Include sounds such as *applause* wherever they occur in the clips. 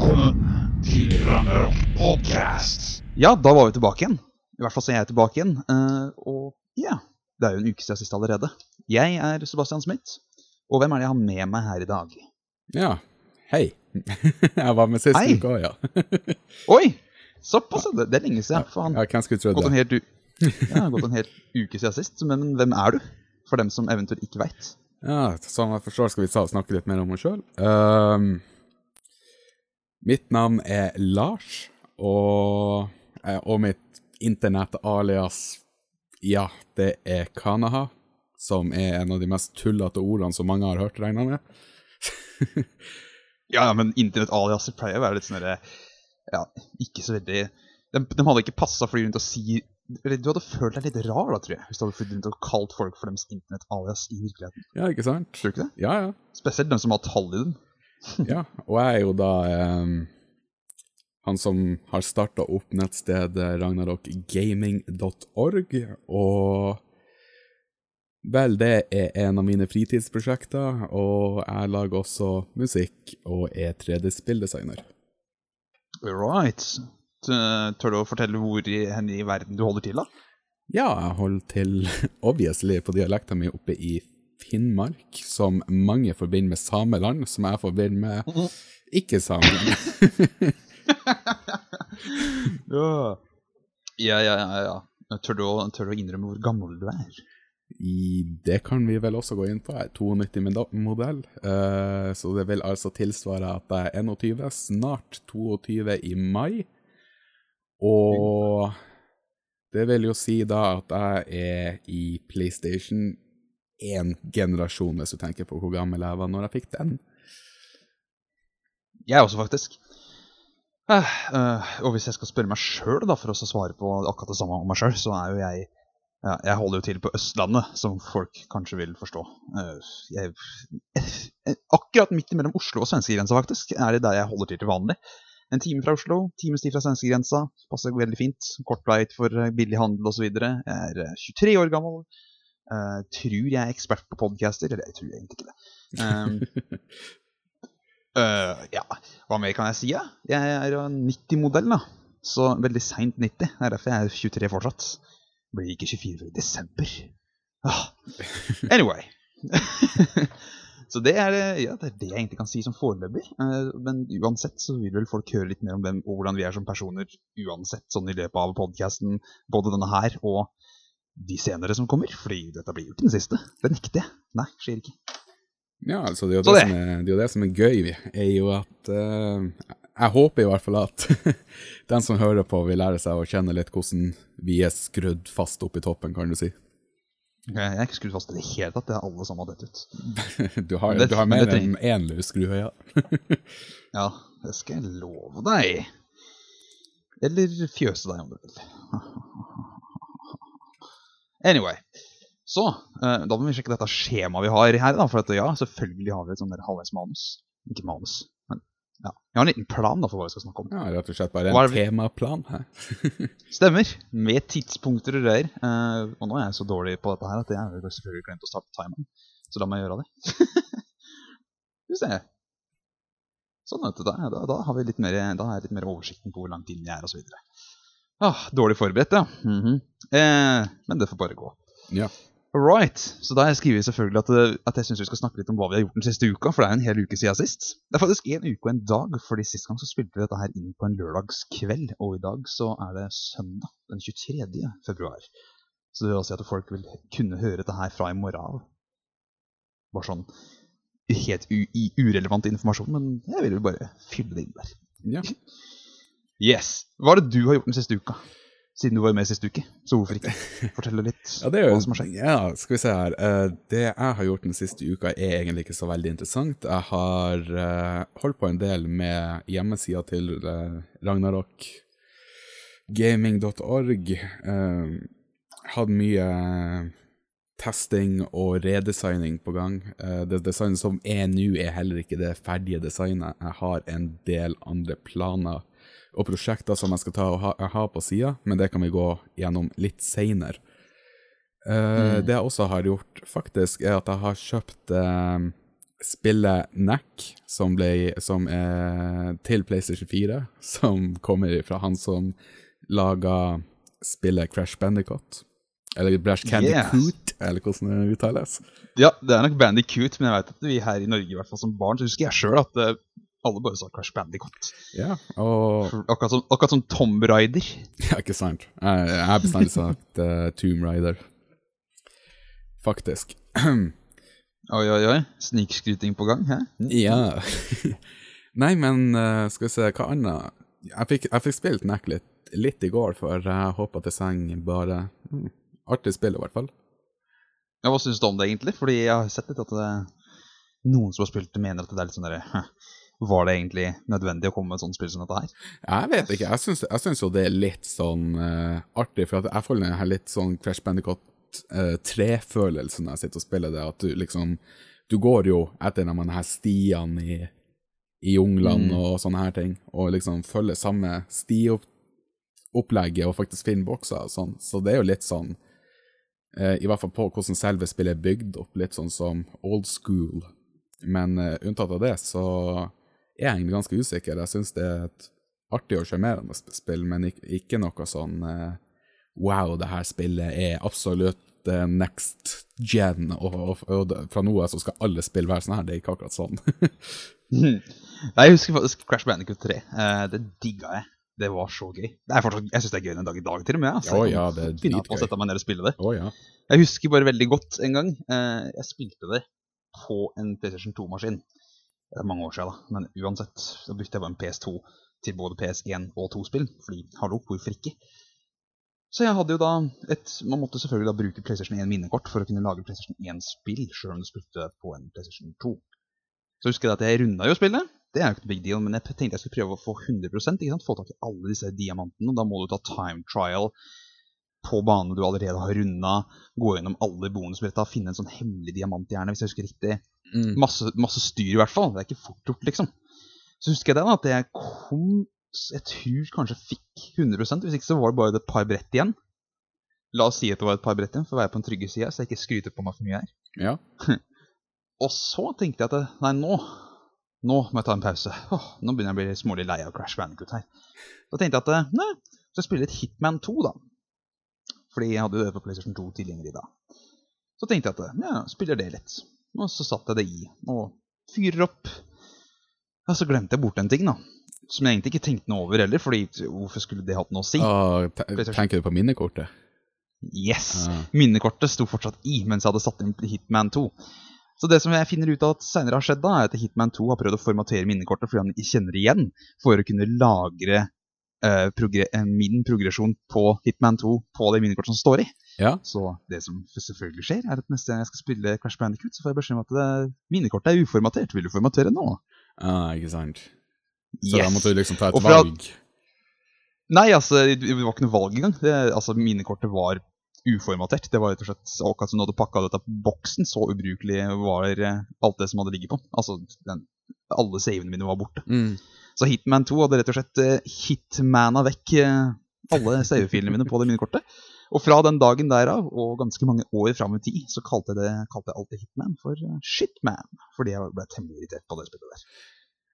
Velkommen til Ragnarok podcast. Ja, da var vi tilbake igjen. I hvert fall så er jeg tilbake igjen. Uh, og ja, det er jo en uke siden sist allerede. Jeg er Sebastian Smith. Og hvem er det jeg har med meg her i dag? Ja, hei. *laughs* jeg var med sist Hei. uke òg, ja. *laughs* Oi! Såpass. Det det er lenge siden. Faen. ja. Hvem skulle trodd Gått en det? helt, *laughs* ja, det har gått en hel uke siden sist. Men hvem er du? For dem som eventuelt ikke veit. Ja, Som jeg forstår, skal vi snakke litt mer om oss sjøl. Um, mitt navn er Lars, og, eh, og mitt internett-alias, ja, det er Kanaha. Som er en av de mest tullete ordene som mange har hørt, regner med. *laughs* Ja, men internett-aliaser pleier å være litt sånn derre Ja, ikke så veldig de, de hadde ikke passa fly rundt å si Du hadde følt deg litt rar, da, tror jeg, hvis du hadde flydd rundt og kalt folk for deres internett-alias i virkeligheten. Ja, ikke sant? Tror du ikke det? Ja, ja. Spesielt de som har tall i dem. Ja, og jeg er jo da em, han som har starta opp nettstedet ragnarokgaming.org, og vel, det er en av mine fritidsprosjekter, og jeg lager også musikk og er 3D-spilldesigner. Right. Tør du å fortelle hvor i, i verden du holder til, da? Ja, jeg holder til, *laughs* obviously, på dialekta mi oppe i Finnmark, som mange forbinder med sameland, som jeg forbinder med ikke-sameland. *laughs* Ja. Ja, ja, ja. ja. Tør, du å, tør du å innrømme hvor gammel du er? I, det kan vi vel også gå inn på. Jeg er 92-modell, uh, så det vil altså tilsvare at jeg er 21, snart 22 i mai. Og det vil jo si da at jeg er i PlayStation 1-generasjon, hvis du tenker på hvor gammel jeg var når jeg fikk den. Jeg også, faktisk. Eh, eh, og hvis jeg skal spørre meg sjøl, for å svare på akkurat det samme om meg sjøl, så er jo jeg ja, Jeg holder jo til på Østlandet, som folk kanskje vil forstå. Eh, jeg, eh, akkurat midt mellom Oslo og svenskegrensa, faktisk, er det der jeg holder til til vanlig. En time fra Oslo, times tid fra svenskegrensa. Passer veldig fint. Kort vei for eh, billig handel osv. Jeg er eh, 23 år gammel. Eh, tror jeg er ekspert på podcaster. Eller jeg tror egentlig ikke det. Um, uh, *laughs* ja, hva mer kan jeg si? Ja? Jeg er jo 90-modell, da. Så veldig seint 90. Det er derfor jeg er 23 fortsatt. Blir ikke 24 før i desember. Ah. Anyway. *laughs* så det er, det- ja, det er det jeg egentlig kan si som foreløpig. Uh, men uansett så vil vel folk høre litt mer om hvem og hvordan vi er som personer uansett, sånn i løpet av podcasten. Både denne her og de senere som kommer. Fordi dette blir jo ikke den siste. Det nekter jeg. Nei, skjer ikke. Ja, altså det er jo det, det. Som, er, det er det som er gøy, er jo at uh, Jeg håper i hvert fall at *laughs* den som hører på, vil lære seg å kjenne litt hvordan vi er skrudd fast opp i toppen, kan du si. Jeg er ikke skrudd fast i det hele tatt. Det er alle sammen har ut. *laughs* Du har, det- du har mer enn én løs skrue, ja. *laughs* Ja, det skal jeg love deg. Eller fjøse deg, om du vil. Anyway. Så, eh, da må vi sjekke dette skjemaet vi har her. da, For at, ja, selvfølgelig har vi et der halvveis manus. Ikke manus, men ja. Vi har en liten plan da for hva vi skal snakke om. ja. Rett og slett bare en temaplan. her. *laughs* Stemmer. Med tidspunkter og greier. Eh, og nå er jeg så dårlig på dette her at jeg har selvfølgelig glemt å starte timeren. Så da må jeg gjøre det. *laughs* Skal vi se. Sånn, vet du. Da, da, da har vi litt mer, da har jeg litt mer oversikten på hvor langt inn jeg er, osv. Ah, dårlig forberedt, ja. Mhm. eh, men det får bare gå. Ja. Right. Så da har jeg skrevet selvfølgelig at, at jeg syns vi skal snakke litt om hva vi har gjort den siste uka, for det er en hel uke siden sist. Det er faktisk en uke og en dag, fordi sist gang så spilte vi dette her inn på en lørdagskveld, og i dag så er det søndag den 23. februar. Så det vil si at folk vil kunne høre dette her fra i morgen av. Bare sånn helt urelevant informasjon, men jeg vil jo bare fylle det inn der. ja. Yes. Hva er det du har gjort den siste uka? Siden du var med sist uke. Så hvorfor ikke? *laughs* Fortell litt Ja, det er jo, hva som har skjedd. ja, skal vi se her. Eh, det jeg har gjort den siste uka er egentlig ikke så veldig interessant. Jeg har eh, holdt på en del med hjemmesida til ragnarokgaming.org. Ragnarok gaming.org. Uh, hadde mye testing og redesigning på gang. Eh, det designet som er nå, er heller ikke det ferdige designet. Jeg har en del andre planer og prosjekter som jeg skal ta og ha, ha på sida, men det kan vi gå gjennom litt seinere. Eh, Det jeg også har gjort, faktisk, er at jeg har kjøpt uh, spillet Nack, som, ble, som er til PlayStation 4, *laughs* som kommer fra han som laga spillet Crash Bandicoot. Eller Brash Candy yeah. Coot, eller hvordan det uttales. Ja, det er nok Bandicoot, men jeg vet at vi her i Norge, i hvert fall som barn, så husker jeg sjøl at eh, alle bare sa Crash Bandicoot. Ja, og Akkurat som, akkurat som Tom Rider. *laughs* Ja, ikke sant. Jeg jeg har bestandig sagt uh, Tomb Raider. Faktisk. *clears throat* Oi, oi, oi. Snikskryting på gang, hæ? Ja. *laughs* Nei, men uh, skal vi se, hva annet? Jeg fikk, jeg fikk spilt NAC litt, litt i går, for jeg håpa til seng bare mm, Artig spill, i hvert fall. Ja, Hva syns du om det, egentlig? Fordi jeg har sett litt at det, noen som har spilt det, mener at det er litt sånn derre *laughs* «Hæ, Var det egentlig nødvendig å komme med et sånt spill som dette her? Jeg vet ikke, jeg syns, jeg syns jo det er litt sånn uh, artig, for jeg får den her litt sånn Crash Bandicoot uh, 3-følelsen når jeg sitter og spiller det, at du liksom Du går jo etter de her stiene i, i junglene Mm. og sånne her ting, og liksom følger samme stiopplegget og faktisk finner bokser og sånn, så det er jo litt sånn uh, I hvert fall på hvordan selve spillet er bygd opp, litt sånn som old school. Men eh, unntatt av det, så er egentlig ganske usikker. Jeg syns det er et artig og sjarmerende spill, men ikke, noe sånn eh, Wow, det her spillet er absolutt eh, next gen, og, og, og fra nå av så skal alle spill være sånn her. Det er ikke akkurat sånn. *laughs* Jeg husker faktisk Crash Bandicoot 3. Eh, det digga jeg. Det var så gøy. Det er fortsatt, jeg syns det er gøy den dag i dag, til og med. Altså. Oh, ja, det er dritgøy. å sette meg ned og spille det. Oh, ja. Jeg husker bare veldig godt en gang. Jeg spilte det på en PlayStation 2-maskin. Det er mange år siden, da. Men uansett, da brukte jeg bare en PS2 til både PS1 og 2-spill. Fordi, hallo, hvorfor ikke? Så jeg hadde jo da et Man måtte selvfølgelig da bruke PlayStation 1 minnekort for å kunne lage PlayStation 1-spill, sjøl om du spilte på en PlayStation 2. Så husker jeg at jeg runda jo spillet. Det er jo ikke noe big deal, men jeg tenkte jeg skulle prøve å få 100 ikke sant? Få tak i alle disse diamantene. og Da må du ta time trial på banen du allerede har runda. Gå gjennom alle bonusbretta, finne en sånn hemmelig diamant gjerne, hvis jeg husker riktig. Mm. Masse, masse styr i hvert fall. Det er ikke fort gjort, liksom. Så husker jeg det da, at jeg kom Jeg tror kanskje fikk 100% Hvis ikke så var det bare et par brett igjen. La oss si at det var et par brett igjen, for å være på den trygge sida, så jeg ikke skryter på meg for mye her. Ja. *laughs* Og så tenkte jeg at nei, nå nå må jeg ta en pause. Åh, nå begynner jeg å bli smålig lei av Crash Bandicoot her. Da tenkte jeg at eh, nei, så jeg spiller litt Hitman 2, da. Fordi jeg hadde jo det på PlayStation 2 tilgjengelig da. Så tenkte jeg at ja, spiller det litt. Og så satte jeg det i, og fyrer opp. Ja, så glemte jeg bort en ting, da. Som jeg egentlig ikke tenkte noe over heller, fordi hvorfor skulle det hatt noe å si? Åh, tenker du på minnekortet? Yes! Ah. Minnekortet sto fortsatt i mens jeg hadde satt inn Hitman 2. Så det som jeg finner ut av at senere har skjedd, da, er at Hitman 2 har prøvd å formatere minnekortet fordi han ikke kjenner det igjen, for å kunne lagre eh, progre eh, min progresjon på Hitman 2 på det minnekortet som står i. Ja. Så det som selvfølgelig skjer, er at neste gang jeg skal spille Crash Bandicoot, så får jeg beskjed om at det, minnekortet er uformatert. Vil du formatere nå? Ah, ikke sant. Så da måtte du liksom ta et valg. Nei, altså, det var ikke noe valg engang. Det, altså, Minnekortet var uformatert. Det var rett og slett akkurat som du hadde pakka dette på boksen. Så ubrukelig var eh, alt det som hadde ligget på. Altså, den, alle savene mine var borte. Mm. Så Hitman 2 hadde rett og slett uh, hitmana vekk eh, alle savefilene mine på det minnekortet. Og fra den dagen derav, og ganske mange år fram i tid, så kalte jeg, det, kalte jeg alltid Hitman for eh, Shitman. Fordi jeg ble temmelig irritert på det spillet der.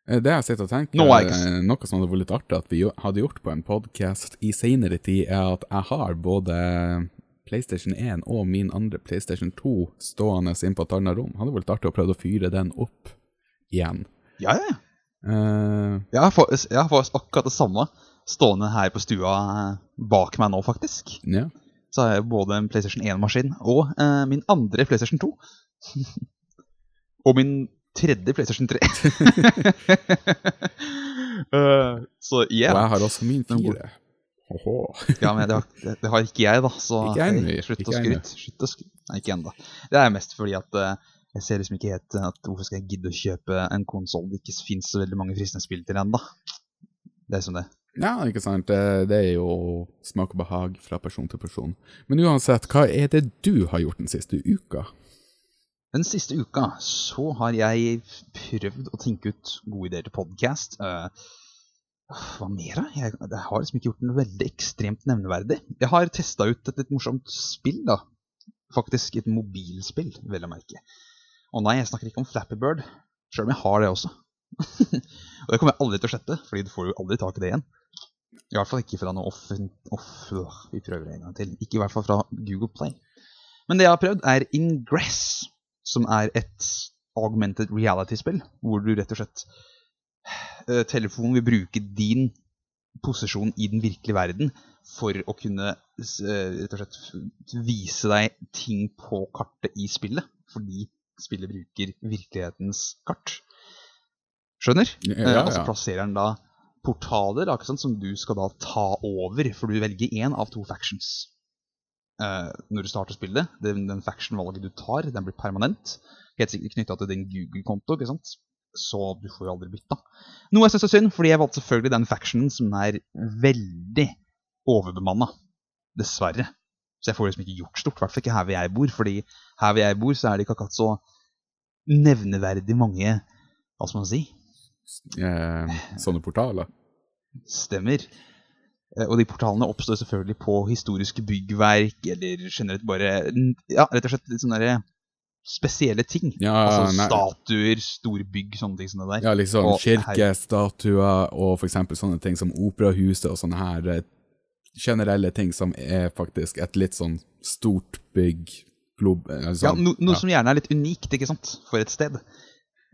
Eh, Det jeg sitter og tenker, er eh, noe som hadde vært litt artig at vi hadde gjort på en podkast i senere tid, er at jeg har både PlayStation 1 og min andre PlayStation 2 stående inne på et annet rom. Hadde vært artig å prøve å fyre den opp igjen. Ja, ja, Eh, Jeg har faktisk jeg har faktisk akkurat det samme stående her på stua eh, bak meg nå, faktisk. ja. Så har jeg både en PlayStation 1-maskin og uh, min andre PlayStation 2. *laughs* og min tredje PlayStation 3. uh, *laughs* så Og jeg har også min fire. *laughs* Ja, men det har, det, har ikke jeg, da. Så Ikke jeg slutt å skryte. Nei, ikke ennå. Det er mest fordi at eh, jeg ser liksom ikke helt at hvorfor skal jeg gidde å kjøpe en konsoll det ikke fins så veldig mange fristende spill til ennå. Det er som det. Ja, ikke sant. Det, det er jo smak og behag fra person til person. Men uansett, hva er det du har gjort den siste uka? Den siste uka så har jeg prøvd å tenke ut gode ideer til podkast. hva mer, da? Jeg, jeg har liksom ikke gjort noe veldig ekstremt nevneverdig. Jeg har testa ut et litt morsomt spill, da. Faktisk et mobilspill, vel å merke. Og nei, jeg snakker ikke om Flappy Bird, sjøl om jeg har det også. *laughs* og det kommer jeg aldri til å slette, fordi du får jo aldri tak i det igjen. I hvert fall ikke fra noe off... off vi prøver en gang til. Ikke i hvert fall fra Google Play. Men det jeg har prøvd, er Ingress, som er et augmented reality-spill, hvor du rett og slett eh, Telefonen vil bruke din posisjon i den virkelige verden for å kunne eh, rett og slett vise deg ting på kartet i spillet, fordi spillet bruker virkelighetens kart. Skjønner? Ja, Eh, ja, og så plasserer den da portaler akkurat sånn, som du skal da ta over, for du velger én av to factions. Uh, når du starter spillet, den, den faction-valget du tar, den blir permanent. Helt sikkert knytta til din Google-konto, ikke sant? så du får jo aldri bytta. Noe jeg syns er synd, fordi jeg valgte selvfølgelig den factionen som er veldig overbemanna. Dessverre. Så jeg får liksom ikke gjort stort, i hvert fall ikke her hvor jeg bor. fordi her hvor jeg bor, så er det ikke akkurat så nevneverdig mange Hva skal man si? Eh, *laughs* sånne portaler. Stemmer. Eh, Og de portalene oppstår selvfølgelig på historiske byggverk, eller generelt bare Ja, rett og slett litt sånne der spesielle ting. Ja, altså nei. statuer, store bygg, sånne ting som det der. Ja, liksom kirkestatuer og eksempel sånne ting som operahuset og sånne her eh, generelle ting som er faktisk et litt sånn stort bygg, glob... eh, Ja, sånn, no, noe ja. som gjerne er litt unikt ikke sant, for et sted.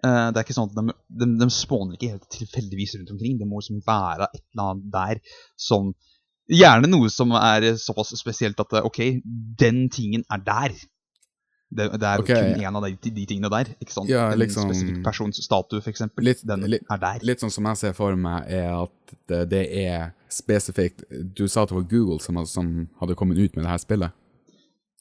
Uh, det er ikke sånn at de, de, de spåner ikke helt tilfeldigvis rundt omkring. Det må liksom være et eller annet der som Gjerne noe som er såpass spesielt at eh, OK, den tingen er der. Det, det er okay. kun én av de, de tingene der. ikke sant? Ja, en liksom- spesifikk persons statue, eksempel. Litt- er der. Litt sånn som jeg ser for meg, er at det, det er spesifikt Du sa at det var Google som, som hadde kommet ut med det her spillet.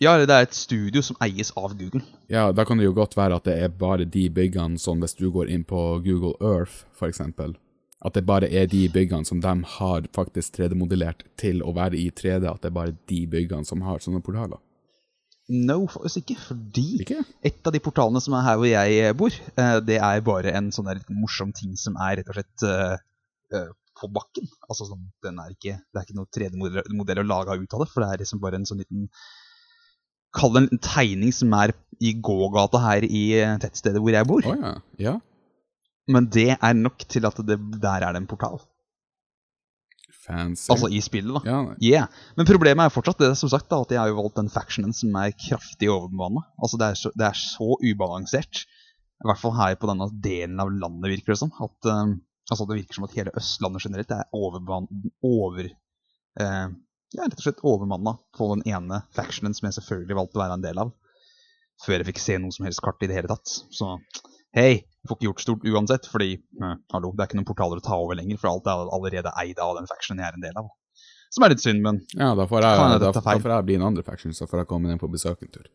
Ja, det er et studio som eies av Google. Ja, da kan det jo godt være at det er bare de byggene som hvis du går inn på Google Earth, eksempel, at det bare er de byggene som de har faktisk 3D-modellert til å være i 3D, at det er bare de byggene som har sånne portaler. No, faktisk ikke. Fordi Ikke? Et av de portalene som er her hvor jeg bor, eh, det er bare en sånn der litt morsom ting som er rett og slett eh, eh, på bakken. Altså sånn, den er ikke, Det er ikke noe 3D-modell å lage ut av det, for det er liksom bare en sånn liten Kall det en tegning som er i gågata her i eh, tettstedet hvor jeg bor. Oh, ja. Ja. Men det er nok til at det, der er det en portal. Fancy. Altså i spillet, da. ja, Yeah. Men problemet er fortsatt det som sagt da, at jeg har jo valgt den factionen som er kraftig overbemanna. Altså det er, så, det er så ubalansert, i hvert fall her på denne delen av landet, virker det som. At, um, altså det virker som at hele Østlandet generelt er over eh, Ja, rett og slett overmanna på den ene factionen som jeg selvfølgelig valgte å være en del av. Før jeg fikk se noe som helst kart i det hele tatt. Så hei, du får ikke gjort stort uansett, fordi mm. hallo, det er ikke noen portaler å ta over lenger, for alt er allerede eid av den factionen jeg er en del av. Som er litt synd, men ja da, får jeg, da, da får jeg bli en andre faction, så får jeg komme inn på besøk en tur.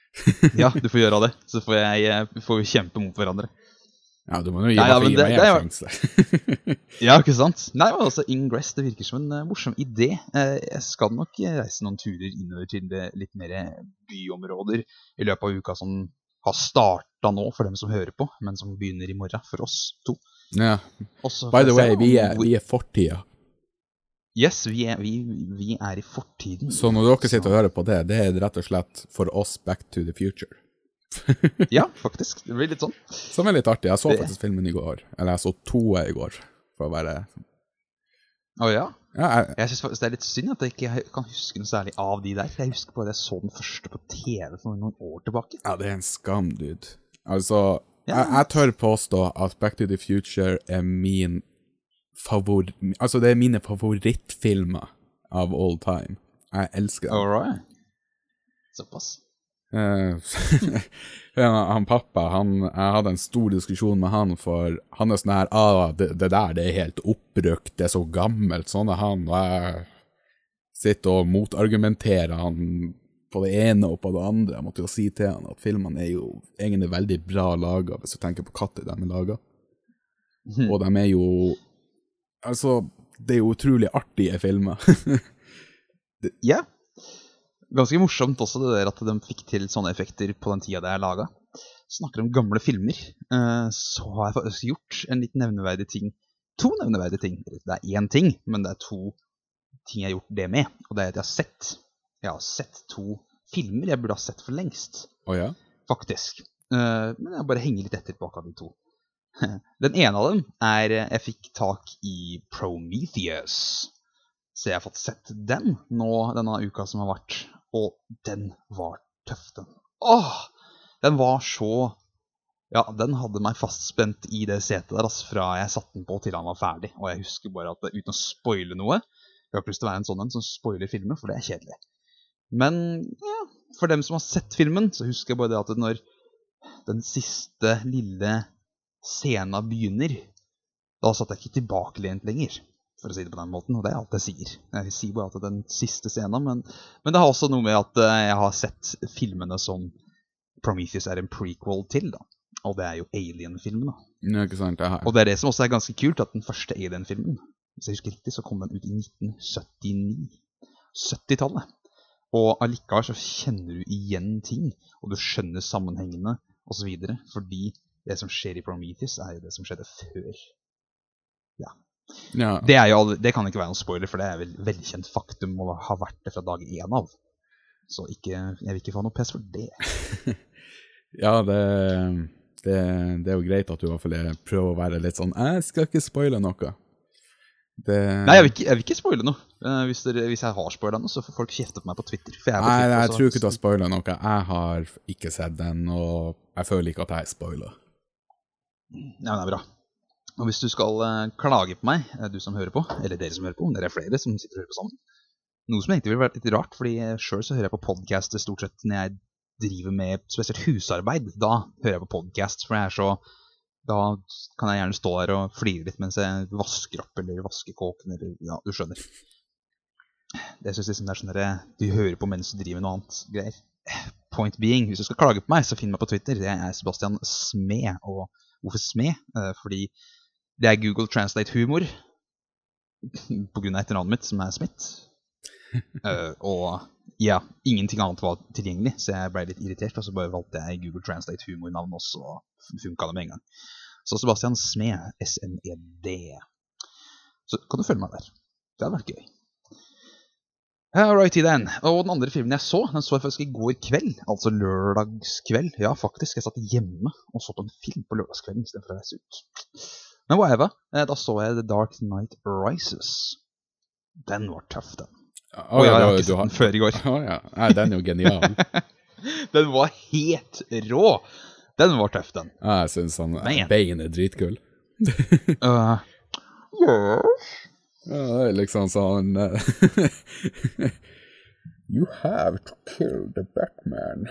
*laughs* ja, du får gjøre det. Så får, jeg, eh, får vi kjempe mot hverandre. Ja, du må jo gi, Nei, ja, gi det- meg en sjanse. Ja, ikke sant? Nei, men altså, Ingress det virker som en uh, morsom idé. Uh, jeg skal nok reise noen turer innover til litt mer byområder i løpet av uka som har starta nå, for dem som hører på, men som begynner i morgen for oss to. ja. Også, By the way, vi er, vi er fortida. Yes, vi er, vi, vi er i fortiden. Så når dere sitter og hører på det, det er rett og slett for oss Back to the Future. Ja, faktisk. Det blir litt sånn. Som er litt artig. Jeg så Det- faktisk filmen i går. Eller jeg så to i går, for å være Å ja. Ja, jeg, Jeg syns det er litt synd at jeg ikke kan huske noe særlig av de der. For jeg husker bare at jeg så den første på TV for noen år tilbake. ja, det er en skam, dude. Altså, Ja. jeg, jeg tør påstå at Back to the Future er min favor... Altså, det er mine favorittfilmer av all time. Jeg elsker dem. All right. Såpass. Eh, *laughs* han pappa, han, jeg hadde en stor diskusjon med han, for han er sånn her ah, det, det der det er helt oppbrukt, det er så gammelt, sånn er han. Og jeg sitter og motargumenterer han på det ene og på det andre. Jeg måtte jo si til han at filmene er jo egentlig veldig bra laga, hvis du tenker på når de er laga. Mm. Og de er jo Altså, det er jo utrolig artige filmer. *laughs* Ja. Ganske morsomt også det der at de fikk til sånne effekter på den tida det er laga. Snakker om gamle filmer, eh, så har jeg faktisk gjort en litt nevneverdig ting. To nevneverdige ting. Det er én ting, men det er to ting jeg har gjort det med. Og det er at jeg har sett Jeg har sett to filmer jeg burde ha sett for lengst, Oh, ja? faktisk. Eh, men jeg bare henger litt etter på akkurat de to. *laughs* Den ene av dem er eh, Jeg fikk tak i Prometheus. Så jeg har fått sett den nå denne uka som har vært. Og den var tøff, den. Åh! Den var så Ja, den hadde meg fastspent i det setet der altså, fra jeg satte den på til han var ferdig. Og jeg husker bare at uten å spoile noe Jeg har ikke lyst til å være en sånn en som spoiler filmer, for det er kjedelig. Men ja, for dem som har sett filmen, så husker jeg bare det at når den siste lille scena begynner, da satt jeg ikke tilbakelent lenger, for å si det på den måten. Og det er alt jeg sier. Jeg sier bare at den siste scenen, men, men det har også noe med at eh, jeg har sett filmene som Prometheus er en prequel til, da. Og det er jo Alien-filmen, da. Ja, ikke sant? Jeg. Og det er det som også er ganske kult, at den første Alien-filmen, hvis jeg husker riktig, så kom den ut i 1979. 70-tallet. Og allikevel så kjenner du igjen ting, og du skjønner sammenhengene osv. Fordi det som skjer i Prometheus, er jo det som skjedde før. Ja. Det, er jo det kan ikke være noen spoiler, for det er vel velkjent faktum og har vært det fra dag én av. Så ikke, jeg vil ikke få noe pes for det. *laughs* ja, det, det, det, er jo greit at du i hvert fall prøver å være litt sånn Jeg skal ikke spoile noe. Det... Nei, jeg vil ikke, jeg vil ikke spoile noe. Uh, hvis, dere, hvis, jeg har spoila noe, så får folk kjefte på meg på Twitter. På nei, Twitter, jeg tror ikke du har spoila noe. Jeg har ikke sett den, og jeg føler ikke at jeg er spoila. Ja, det er bra. Og hvis du skal uh, klage på meg, uh, du som hører på, eller dere som hører på, dere er flere som sitter og hører på sammen Noe som egentlig vil være litt rart, fordi sjøl så hører jeg på podcaster stort sett når jeg driver med spesielt husarbeid. Da hører jeg på podcast, for jeg er så Da kan jeg gjerne stå her og flire litt mens jeg vasker opp eller vasker kåken eller Ja, du skjønner. Det syns liksom det er sånn dere du hører på mens du driver med noe annet greier. Point being, hvis du skal klage på meg, så finn meg på Twitter. Jeg er Sebastian Sme. Og hvorfor Sme? Uh, fordi det er Google Translate-humor *laughs* pga. etternavnet mitt, som er Smith. Uh, *laughs* og ja, ingenting annet var tilgjengelig, så jeg ble litt irritert. Og så bare valgte jeg Google Translate humornavn, og så funka det med en gang. Så Sebastian Smed, SMED. Så kan du følge meg der. Det hadde vært gøy. Alrighty then. Og den andre filmen jeg så, den så jeg faktisk i går kveld. Altså lørdagskveld. Ja, faktisk. Jeg satt hjemme og så på en film på lørdagskvelden istedenfor å reise ut. Men whatever. Eh, da så jeg The Dark Night Rises. Den var tøff, den. Oh, og jeg har ikke sett den før i går. Oh, ja. Nei, den er jo genial. *laughs* den var helt rå. Den var tøff, den. Ja, jeg syns han Bane er dritkul. *laughs* uh, yes. Ja, liksom sånn uh, *laughs* You have to kill the Batman.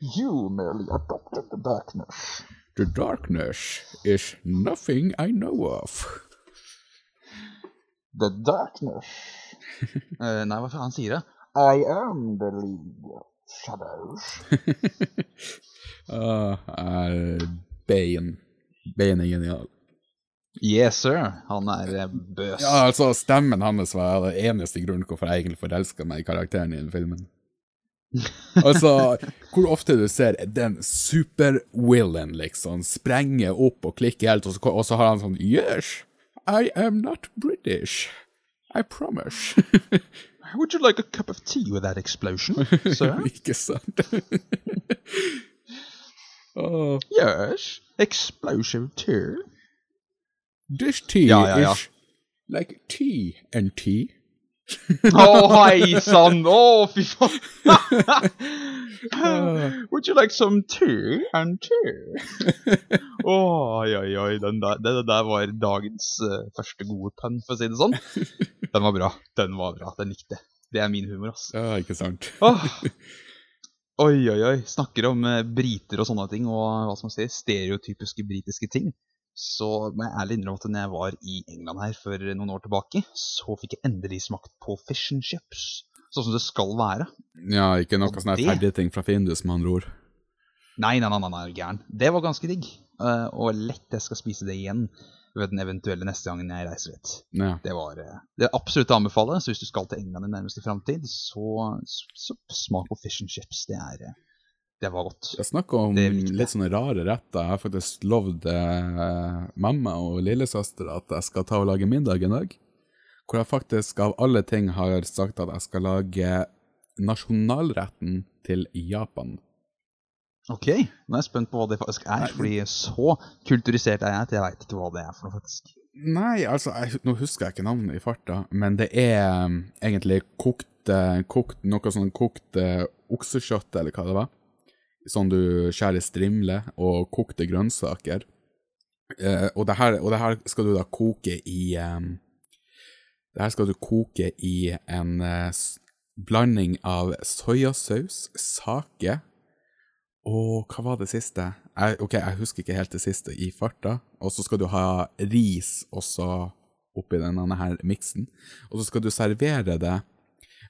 you merely adopted the darkness. The darkness is nothing I know of. The darkness uh, *laughs* Nei, hva faen sier det? I am the league of shadows. uh, *laughs* uh, Bane. Bane er genial. Yes, sir. Han er eh, bøs. Ja, altså, stemmen hans var det eneste grunnen hvorfor jeg egentlig forelska meg i karakteren i den filmen. Altså, hvor ofte du ser den super-willen, liksom, sprenge opp og klikke helt, og så, og så har han sånn Yes, I am not British. I promise. Would you like a cup of tea with that explosion, sir? *laughs* Ikke sant? *laughs* oh. Yes, explosive tea. This tea ja, ja, ja. is like tea and tea. Å, hei sann! Å, fy faen! Would you like some tea and tea? oi, oi, oi. Den der, det, der var dagens uh, første gode pønn, for å si det sånn. Den var bra. Den var bra. Den likte jeg. Det er min humor, ass. Ja, ikke sant. oh. Oi, oi, oi. Snakker om uh, briter og sånne ting, og hva skal man si, stereotypiske britiske ting. Så må jeg ærlig innrømme at når jeg var i England her for noen år tilbake, så fikk jeg endelig smakt på fish and chips. Sånn som det skal være. Ja, ikke noe sånn det... ferdige ting fra Findus, med andre ord. Nei, nei, nei, nei, nei gæren. Det var ganske digg. Uh, og lett jeg skal spise det igjen ved den eventuelle neste gangen jeg reiser dit. Ja. Det var uh, det er absolutt å anbefale. Så hvis du skal til England i nærmeste framtid, så, så, så, smak på fish and chips. Det er uh, det var godt. Jeg snakk om litt sånne rare retter. Jeg har faktisk lovd eh, mamma og lillesøster at jeg skal ta og lage middag en dag. Hvor jeg faktisk av alle ting har sagt at jeg skal lage nasjonalretten til Japan. Ok, nå er jeg spent på hva det faktisk er. Fordi så kulturisert er jeg at jeg veit ikke hva det er for noe, faktisk. Nei, altså, jeg, nå husker jeg ikke navnet i farta, men det er um, egentlig kokt, uh, kokt Noe sånn kokt uh, oksekjøtt, eller hva det var. Sånn du skjærer strimler, og kokte grønnsaker. Eh, og, det her, og det her skal du da koke i eh, Det her skal du koke i en eh, blanding av soyasaus, sake og hva var det siste? Jeg, ok, jeg husker ikke helt det siste i farta. Og så skal du ha ris også oppi denne her miksen. Og så skal du servere det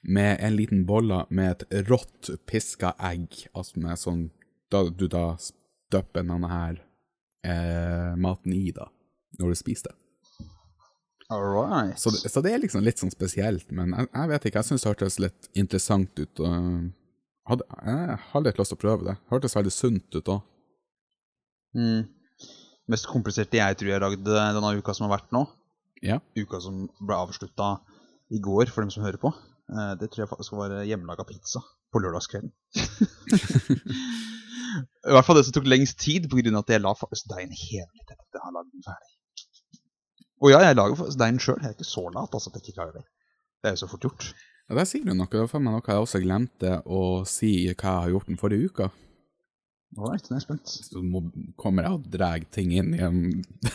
med en liten bolle med et rått piska egg. Altså med sånn Da du da støpper denne her eh, maten i, da. Når du spiser det. All right. Så, så det er liksom litt sånn spesielt, men jeg, jeg vet ikke, jeg syns det hørtes litt interessant ut. hadde, Jeg har litt lyst til å prøve det. Hørtes veldig sunt ut òg. Mm. Mest kompliserte jeg tror jeg lagde denne uka som har vært nå. Ja. Uka som ble avslutta i går, for dem som hører på. Eh, Det tror jeg faktisk var hjemmelaga pizza på lørdagskvelden. *laughs* I hvert fall det som tok lengst tid, pga. at jeg la faktisk deigen hele tiden jeg har lagd den ferdig. Og ja, jeg lager faktisk deigen sjøl. Jeg er ikke så lat altså, at jeg ikke klarer det. Det er jo så fort gjort. Ja, Der sier du noe. Faen meg noe jeg også glemte å si hva jeg har gjort den forrige uka. All right, nå er spent. Så må, kommer jeg og drar ting inn igjen.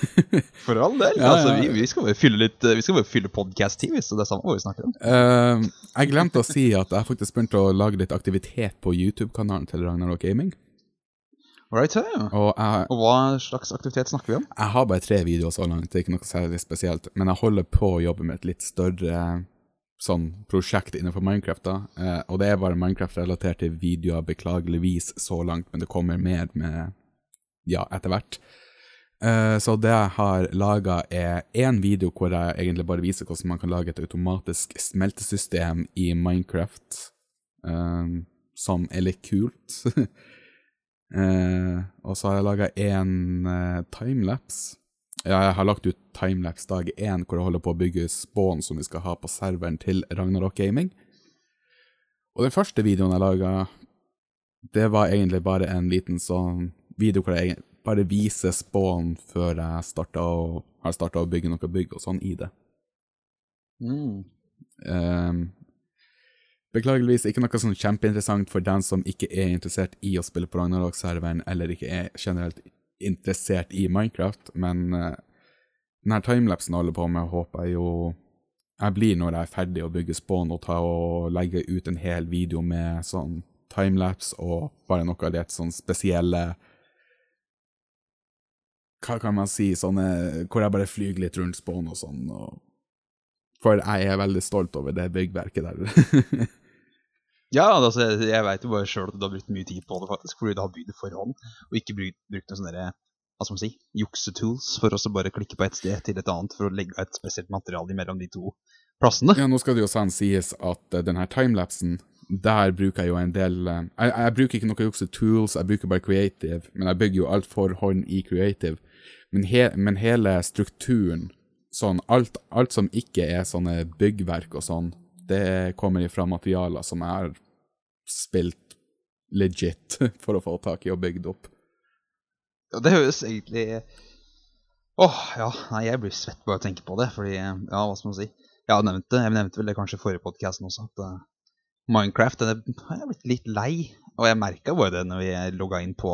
*laughs* For all del. Ja, altså, vi, vi skal bare fylle litt eh, Vi skal bare fylle podcast-tid, så det er samme hva vi snakker om. Uh, jeg glemte å si at jeg faktisk begynte å lage litt aktivitet på YouTube-kanalen til Ragnarok Gaming. All right, ja. Og jeg, Og hva slags aktivitet snakker vi om? jeg har bare tre videoer så langt, det er ikke noe særlig spesielt. Men jeg holder på å jobbe med et litt større sånn prosjekt innenfor Minecraft. da. Eh, og det er bare Minecraft-relaterte videoer, beklageligvis så langt, men det kommer mer med ja, etter hvert. Eh, så det jeg har laga, er én video hvor jeg egentlig bare viser hvordan man kan lage et automatisk smeltesystem i Minecraft, eh, som er litt kult. *laughs* Eh, og så har jeg laga én uh, timelapse. Ja, jeg har lagt ut timelapse dag én, hvor jeg holder på å bygge spawn som vi skal ha på serveren til Ragnarok Gaming. Og den første videoen jeg laga, det var egentlig bare en liten sånn video hvor jeg bare viser spawn før jeg starta å, har starta å bygge noe bygg og sånn i det. Mm. Um, beklageligvis ikke noe sånn kjempeinteressant for den som ikke er interessert i å spille på Ragnarok-serveren, eller ikke er generelt interessert i Minecraft, men uh, denne timelapsen holder på med, håper jeg jo jeg blir når jeg er ferdig å bygge spawn og ta og legge ut en hel video med sånn timelapse og bare noe av det sånn spesielle Hva kan man si? Sånne Hvor jeg bare flyr litt rundt spawn og sånn. og for jeg er veldig stolt over det byggverket der. *laughs* Ja, altså, jeg, veit jo bare sjøl at du har brukt mye tid på det, faktisk, fordi du har bygd det for hånd, og ikke brukt, brukt noen sånne hva skal man si, juksetools for å bare klikke på et sted til et annet for å legge et spesielt materiale mellom de to plassene. ja, nå skal det jo sånn sies at uh, denne timelapsen, der bruker jeg jo en del uh, jeg, jeg bruker ikke noe jukse-tools, jeg bruker bare creative, men jeg bygger jo alt for hånd i creative. Men, he, men hele strukturen, sånn alt, alt som ikke er sånne byggverk og sånn, det kommer ifra materialer som har spilt legit *laughs* for å få tak i og bygd opp. Ja, det høres egentlig Åh, ja. Nei, jeg blir svett bare av å tenke på det. Fordi, ja, hva skal man si. Jeg har jeg nevnte vel det kanskje i forrige podkast også, at uh, Minecraft den er, Jeg er blitt litt lei. Og jeg merka bare det når vi logga inn på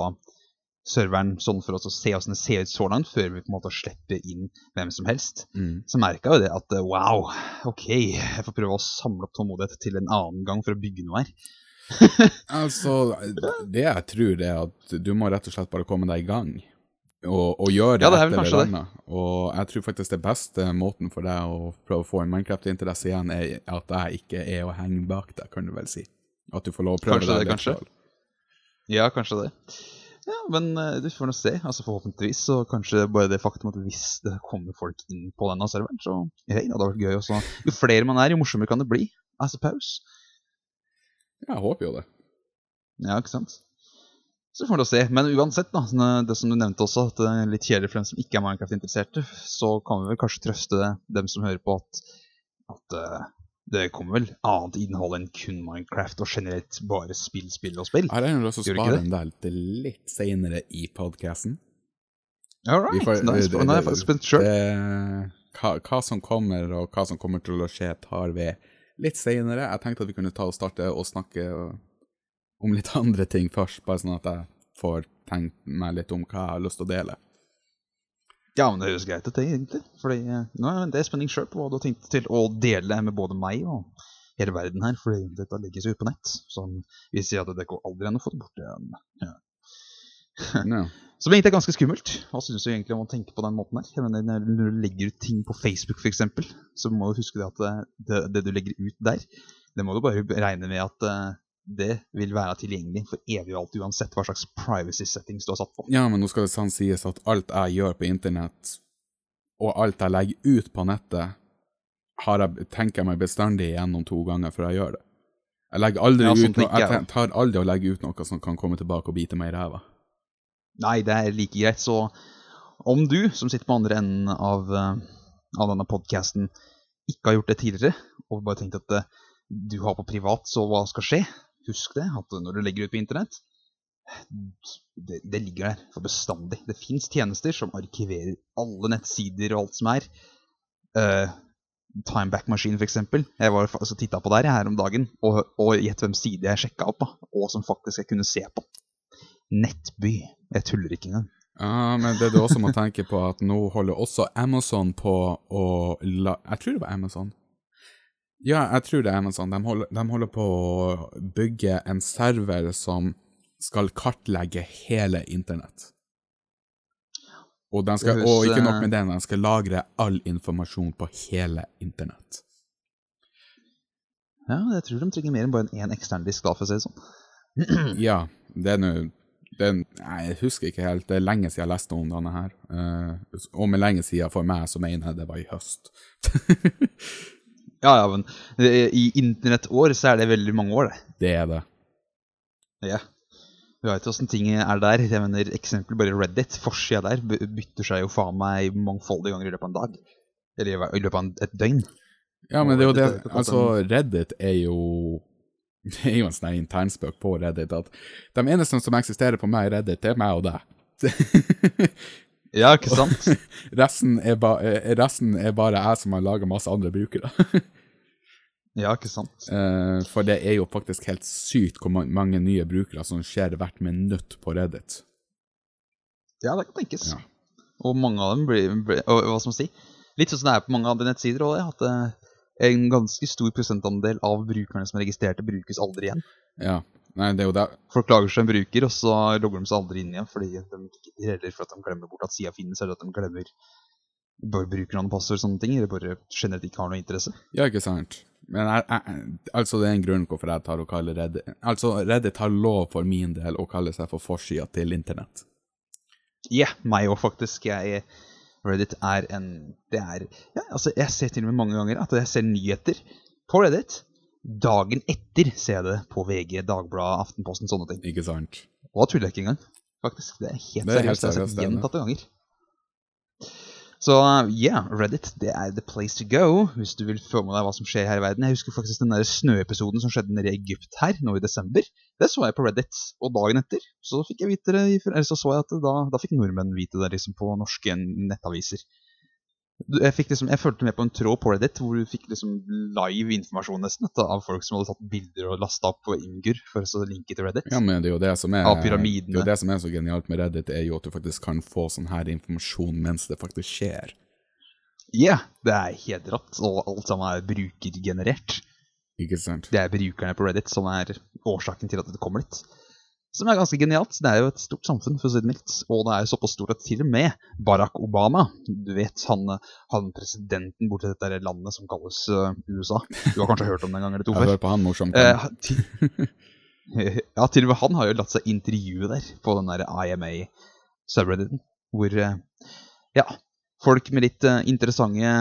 serveren sånn for oss å se hvordan det ser ut så langt, før vi på en måte slipper inn hvem som helst. Mm. Så merka jo det at eh, wow, OK, jeg får prøve å samle opp tålmodighet til en annen gang for å bygge noe her. *laughs* Altså, det jeg tror er at du må rett og slett bare komme deg i gang. Og, og gjøre det, Ja, det etter annet. Og jeg tror faktisk det beste måten for deg å prøve å få en Minecraft-interesse igjen, er at jeg ikke er å henge bak deg, kan du vel si. At du får lov å prøve Kanskje deg det, litt kanskje. selv. Ja, kanskje det. Ja, men eh, du får nå se. Altså Forhåpentligvis Og kanskje bare det faktum at hvis det kommer folk inn på denne serveren, så hei, det hadde vært gøy også. Jo flere man er, jo morsommere kan det bli. I suppose. Ja, jeg håper jo det. Ja, ikke sant? Så får vi se. Men uansett, da, det som du nevnte også, at det er litt kjedelig for dem som ikke er Minecraft-interesserte, så kan vi vel kanskje trøste dem som hører på, at, at eh, det kommer vel annet innhold enn kun Minecraft og generelt bare spill, spill og spill. Jeg egentlig lyst å spare en del til litt senere i podkasten. All right, får- nice. det- Nå er jeg faktisk spent sjøl. Hva, hva som kommer, og hva som kommer til å skje, tar vi litt seinere. Jeg tenkte at vi kunne ta og starte og snakke om litt *laughs* andre ting først, bare sånn at jeg får tenkt meg litt om hva jeg har lyst til å dele. Ja, men det høres greit ut, det, egentlig. Fordi eh, nå er det spenning sjøl på hva du har tenkt til å dele med både meg og hele verden her. Fordi dette legges ut på nett. Som vi sier at det går aldri an å få det bort igjen. Ja. *laughs* No. Som egentlig er ganske skummelt. Hva syns du egentlig om å tenke på den måten her? Jeg mener, Når du legger ut ting på Facebook f.eks., så må du huske det at det, det, det du legger ut der, det må du bare regne med at eh, det vil være tilgjengelig for evig og alt, uansett hva slags privacy settings du har satt på. ja, men nå skal det sånn sies at alt jeg gjør på internett, og alt jeg legger ut på nettet, har jeg, tenker jeg meg bestandig igjennom to ganger før jeg gjør det. Jeg, Ja, sånn ut no jeg jeg tar aldri å legge ut noe som kan komme tilbake og bite meg i ræva. Nei, det er like greit. Så om du, som sitter på andre enden av, eh, av denne podkasten, ikke har gjort det tidligere, og bare tenkt at eh, du har på privat, så hva skal skje? Husk det, at når du legger ut på internett, det, det ligger der for bestandig. Det fins tjenester som arkiverer alle nettsider og alt som er. Uh, Timeback-maskin, f.eks. Jeg var altså, titta på der her om dagen, og, og gjett hvem side jeg sjekka opp, da, og som faktisk jeg kunne se på. Nettby. Jeg tuller ikke engang. Ja, men det du også må tenke på, at nå holder også Amazon på å la Jeg tror det var Amazon. Ja, jeg tror det er Amazon. De holder, de holder på å bygge en server som skal kartlegge hele internett. Og, skal, og ikke nok eh, med det, de skal lagre all informasjon på hele internett. Ja, jeg tror de trenger mer enn bare en ekstern disk, da, for å si det sånn. *clears throat* Ja, det er nå jeg husker ikke helt. Det er lenge siden jeg leste om denne her. Uh, og med lenge siden for meg, så mener jeg det var i høst. *laughs* Ja, ja, men eh, i internettår så er det veldig mange år, det. Det er det. Ja. Du vet åssen ting er der. Jeg mener, eksempel bare Reddit. Forsida der bytter seg jo faen meg mangfoldige ganger i løpet av en dag. Eller i løpet av et døgn. Ja, men det er jo det Altså, Reddit er jo *laughs* Det er jo en sånn internspøk på Reddit at de eneste som eksisterer på meg i Reddit, det er meg og deg. *laughs* Ja, ikke sant? *laughs* resten, er ba, eh, resten er bare jeg som har laga masse andre brukere. *laughs* Ja, ikke sant? Eh, For det er jo faktisk helt sykt hvor mange nye brukere som skjer hvert minutt på Reddit. Ja, det kan tenkes. Ja. Og mange av dem blir, blir og, Hva skal man si? Litt sånn som det er på mange andre nettsider òg, at eh, en ganske stor prosentandel av brukerne som er registrerte, brukes aldri igjen. Ja. Nei, det er jo det. Folk lager seg en bruker, og så logger de seg aldri inn igjen fordi de ikke heller for at de glemmer bort at sida finnes, eller at de glemmer bare brukernavn og passord og sånne ting, eller bare generelt ikke har noe interesse. Ja, ikke sant? Men jeg, jeg, altså, det er en grunn hvorfor jeg tar og kaller Reddit Altså, Reddit har lov for min del å kalle seg for forsida til internett. Ja, meg òg, faktisk. Jeg, Reddit er en Det er ja, altså, Jeg ser til og med mange ganger at jeg ser nyheter på Reddit. Dagen etter ser jeg det på VG, Dagbladet, Aftenposten, sånne ting. Ikke sant? Og da tuller jeg ikke engang. Faktisk, Det er helt Det er seriøst. Jeg har sett gjentatte ganger. Så ja, Reddit det er the place to go hvis du vil få med deg hva som skjer her i verden. Jeg husker faktisk den der snøepisoden som skjedde nede i Egypt her nå i desember. Det så jeg på Reddit, og dagen etter så fikk jeg vite det, eller så så jeg at da, da fikk nordmenn vite det liksom på norske nettaviser. Jeg, fikk liksom, jeg følte med på en tråd på Reddit hvor du fikk liksom live informasjon nesten av folk som hadde tatt bilder og lasta opp på Imgur for å linke til Reddit. Ja, men det er jo det som er. Det det som er så genialt med Reddit, er jo at du faktisk kan få sånn her informasjon mens det faktisk skjer. Ja, det er helt rått, og alt sammen er brukergenerert. Ikke sant? Det er brukerne på Reddit som er årsaken til at det kommer dit. Som er ganske genialt. Det er jo et stort samfunn, for å si det mildt. Og det er jo såpass stort at til og med Barack Obama, du vet han, han presidenten borti dette landet som kalles uh, USA Du har kanskje hørt om det en gang eller to Jeg før? hører på han morsom. Eh, til, *laughs* ja, til og med han har jo latt seg intervjue der på den der IMA-subredditen. Hvor uh, ja, folk med litt uh, interessante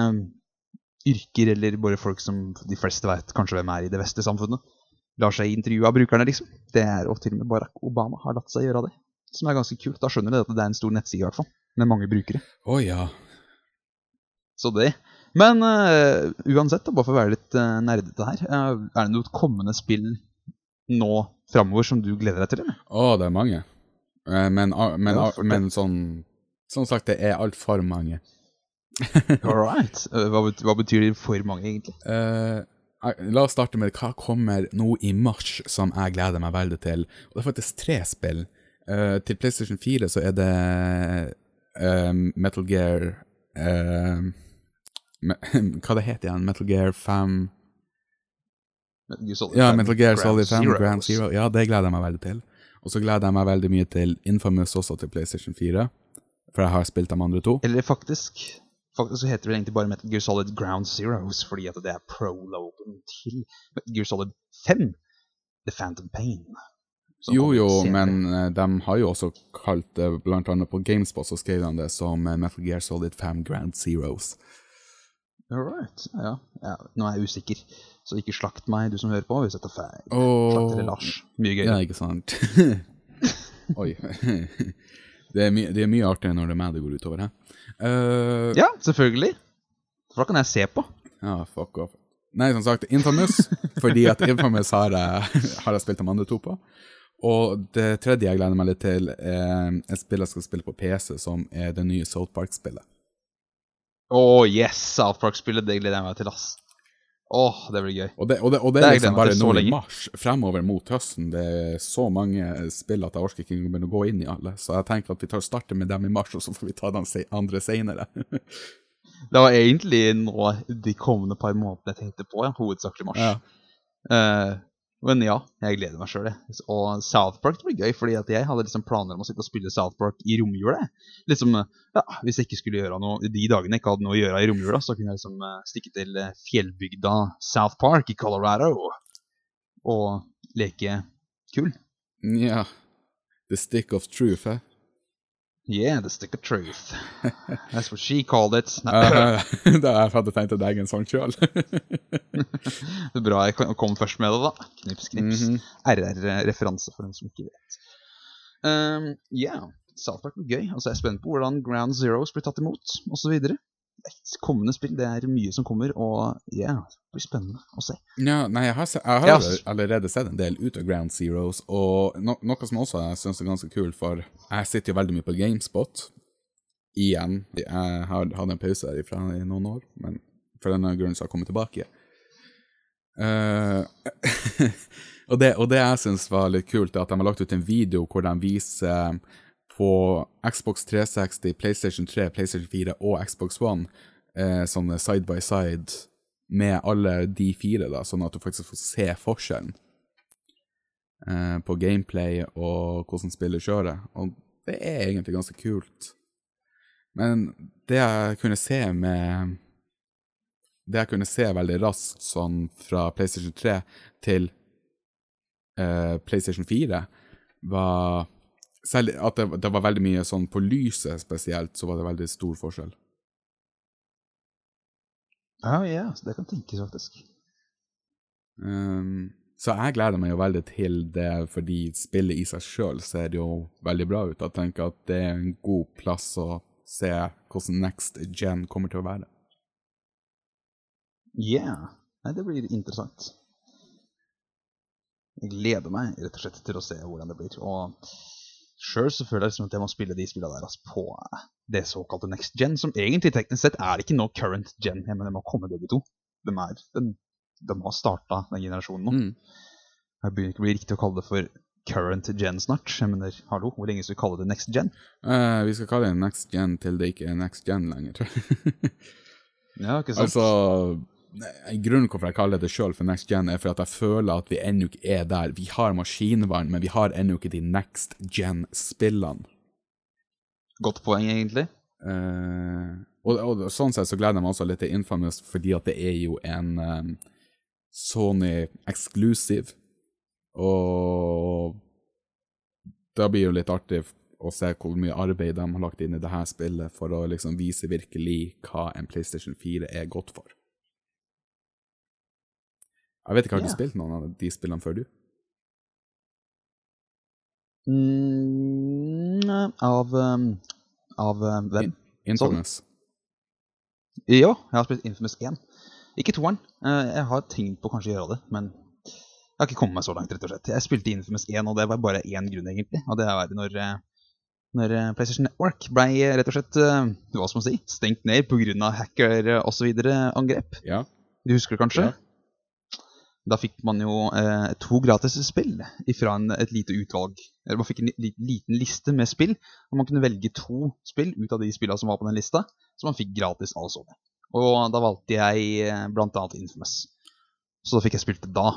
yrker, eller bare folk som de fleste vet kanskje hvem er i det vestlige samfunnet, lar seg intervjue av brukerne, liksom. Det er, Og til og med Barack Obama har latt seg gjøre det. Som er ganske kult. Da skjønner du at det er en stor nettside, i hvert fall. Med mange brukere. Å ja. Så det Men uh, uansett, da, bare for å være litt uh, nerdete her, uh, er det noe kommende spill nå framover som du gleder deg til? eller? Å, det er mange. Men, ah, men, Ja, ah, men sånn Som sagt, det er altfor mange. *laughs* All right. Hva, bet- hva betyr det for mange, egentlig? Uh, la oss starte med hva kommer nå i mars som jeg gleder meg veldig til. Og det er faktisk tre spill. Uh, til PlayStation 4 så er det uh, Metal Gear uh, me, *laughs* Hva det heter igjen? Metal Gear 5 Metal Gear Solid Ja, 5, Metal Gear Solid 5, Grand, Grand Zero. Ja, det gleder jeg meg veldig til. Og så gleder jeg meg veldig mye til Infamous også til PlayStation 4. For jeg har spilt de andre to. Eller faktisk Faktisk så heter det egentlig bare Metal Gear Solid Ground Zeroes, fordi at det er prologen til Metal Gear Solid 5, The Phantom Pain. Jo, jo, men eh, de har jo også kalt det, blant annet på Gamespot, så skrev de det som eh, Metal Gear Solid 5 Grand Zeroes. All right. Ja, ja. Nå er jeg usikker, så ikke slakt meg, du som hører på, hvis jeg tar feil. Slakt dere Lars. Mye gøy. Ja, ikke sant? *laughs* Oi. *laughs* Det er, my det er mye artigere når det er meg det går utover, Her. Uh, Ja, selvfølgelig. For da kan jeg se på. Ja, fuck off. Nei, som sagt, Infamous, fordi at Infamous har jeg, har jeg spilt de andre to på. Og det tredje jeg gleder meg litt til, er et spill jeg skal spille på PC, som er det nye South Park-spillet. Å, yes! South Park-spillet, det gleder jeg meg til, ass. Åh, det blir gøy. Og det, og det, og det Det er liksom bare nå i mars, fremover mot høsten. Det er så mange spill at jeg orker ikke begynne å gå inn i alle. Så jeg tenker at vi tar starter med dem i mars, og så får vi ta de andre senere. *laughs* Det var egentlig nå de kommende par månedene jeg tenkte på, ja. Hovedsakelig mars. ja. Eh, men ja, jeg gleder meg sjøl. Og South Park blir gøy, fordi at jeg hadde liksom planer om å sitte og spille South Park i romjula. Liksom, ja, Hvis jeg ikke skulle gjøre noe de dagene jeg ikke hadde noe å gjøre i romjula, så kunne jeg liksom eh, stikke til eh, fjellbygda South Park i Colorado og leke kul. ja. The Stick of Truth, eh? Yeah, the stick of truth. *laughs* That's what she called it. Nei, Eh, *laughs* da jeg at tenkt tenkte deg en sang sjøl. *laughs* det er bra jeg kom- først med det, da. Knips, knips. Mhm. RR-referanse for dem som ikke vet. Um, yeah, South Park blir gøy. Altså, jeg er spent på hvordan Ground Zeroes blir tatt imot, osv. Kommende spill, det er mye som kommer, og yeah, det blir spennende å se. Ja, nei, jeg har, se, jeg har Ja. allerede sett en del ut av Ground Zeroes, og no, noe som også jeg syns er ganske kult, for jeg sitter jo veldig mye på Gamespot. Igjen. Jeg har hatt en pause derifra i noen år, men for denne grunnen så har jeg kommet tilbake. Uh, *laughs* og, det, og det jeg syns var litt kult, er at de har lagt ut en video hvor de viser på Xbox 360, PlayStation 3, PlayStation 4 og Xbox One eh, sånn side by side med alle de fire, da, sånn at du faktisk får se forskjellen eh, på gameplay og hvordan spillet kjører. Og det er egentlig ganske kult. Men det jeg kunne se med Det jeg kunne se veldig raskt sånn fra PlayStation 3 til eh, PlayStation 4, var selv at det, det var veldig mye sånn på lyset spesielt, så var det veldig stor forskjell. Ja, yeah, det kan tenkes, faktisk. Um, så jeg gleder meg jo veldig til det, fordi spillet i seg sjøl ser jo veldig bra ut. Jeg tenker at det er en god plass å se hvordan next gen kommer til å være. Yeah. Nei, det blir interessant. Jeg gleder meg rett og slett til å se hvordan det blir. Og sjøl så føler jeg liksom at jeg må spille de spillene der altså, på det såkalte next gen, som egentlig teknisk sett er ikke nå current gen. Jeg mener, de har kommet begge to. De, er, de, de har starta den generasjonen nå. Mm. Jeg begynner ikke å bli riktig å kalle det for current gen snart. Jeg mener, hallo, hvor lenge skal vi kalle det next gen? Uh, vi skal kalle det next gen til det ikke er next gen lenger. Ja, ikke *laughs* sant? altså, grunnen hvorfor jeg kaller det sjøl for next gen, er for at jeg føler at vi ennå ikke er der. Vi har maskinvaren, men vi har ennå ikke de next gen-spillene. Godt poeng, egentlig. Uh, og, og sånn sett så gleder jeg meg også litt til Infamous, fordi at det er jo en um, Sony exclusive. Og da blir jo litt artig å se hvor mye arbeid de har lagt inn i det her spillet for å liksom vise virkelig hva en PlayStation 4 er godt for. Jeg vet ikke, har du Ja. spilt noen av de spillene før, du? Mm, av um, av um, hvem? Infamous. Ja, jeg har spilt Infamous 1. Ikke toeren. Eh, Jeg har tenkt på kanskje å gjøre det, men jeg har ikke kommet meg så langt, rett og slett. Jeg spilte Infamous 1, og det var bare én grunn, egentlig. Og det er når, eh, når eh, PlayStation Network ble rett og slett hva skal man si, stengt ned pga. hacker osv. angrep. Ja. Du husker det kanskje? Ja. Da fikk man jo eh, to gratis spill fra et lite utvalg. Man fikk en li liten liste med spill, og man kunne velge to spill ut av de spillene som var på den lista, som man fikk gratis av Sony. Og da valgte jeg eh, annet Infamous. Så da fikk jeg spilt det da.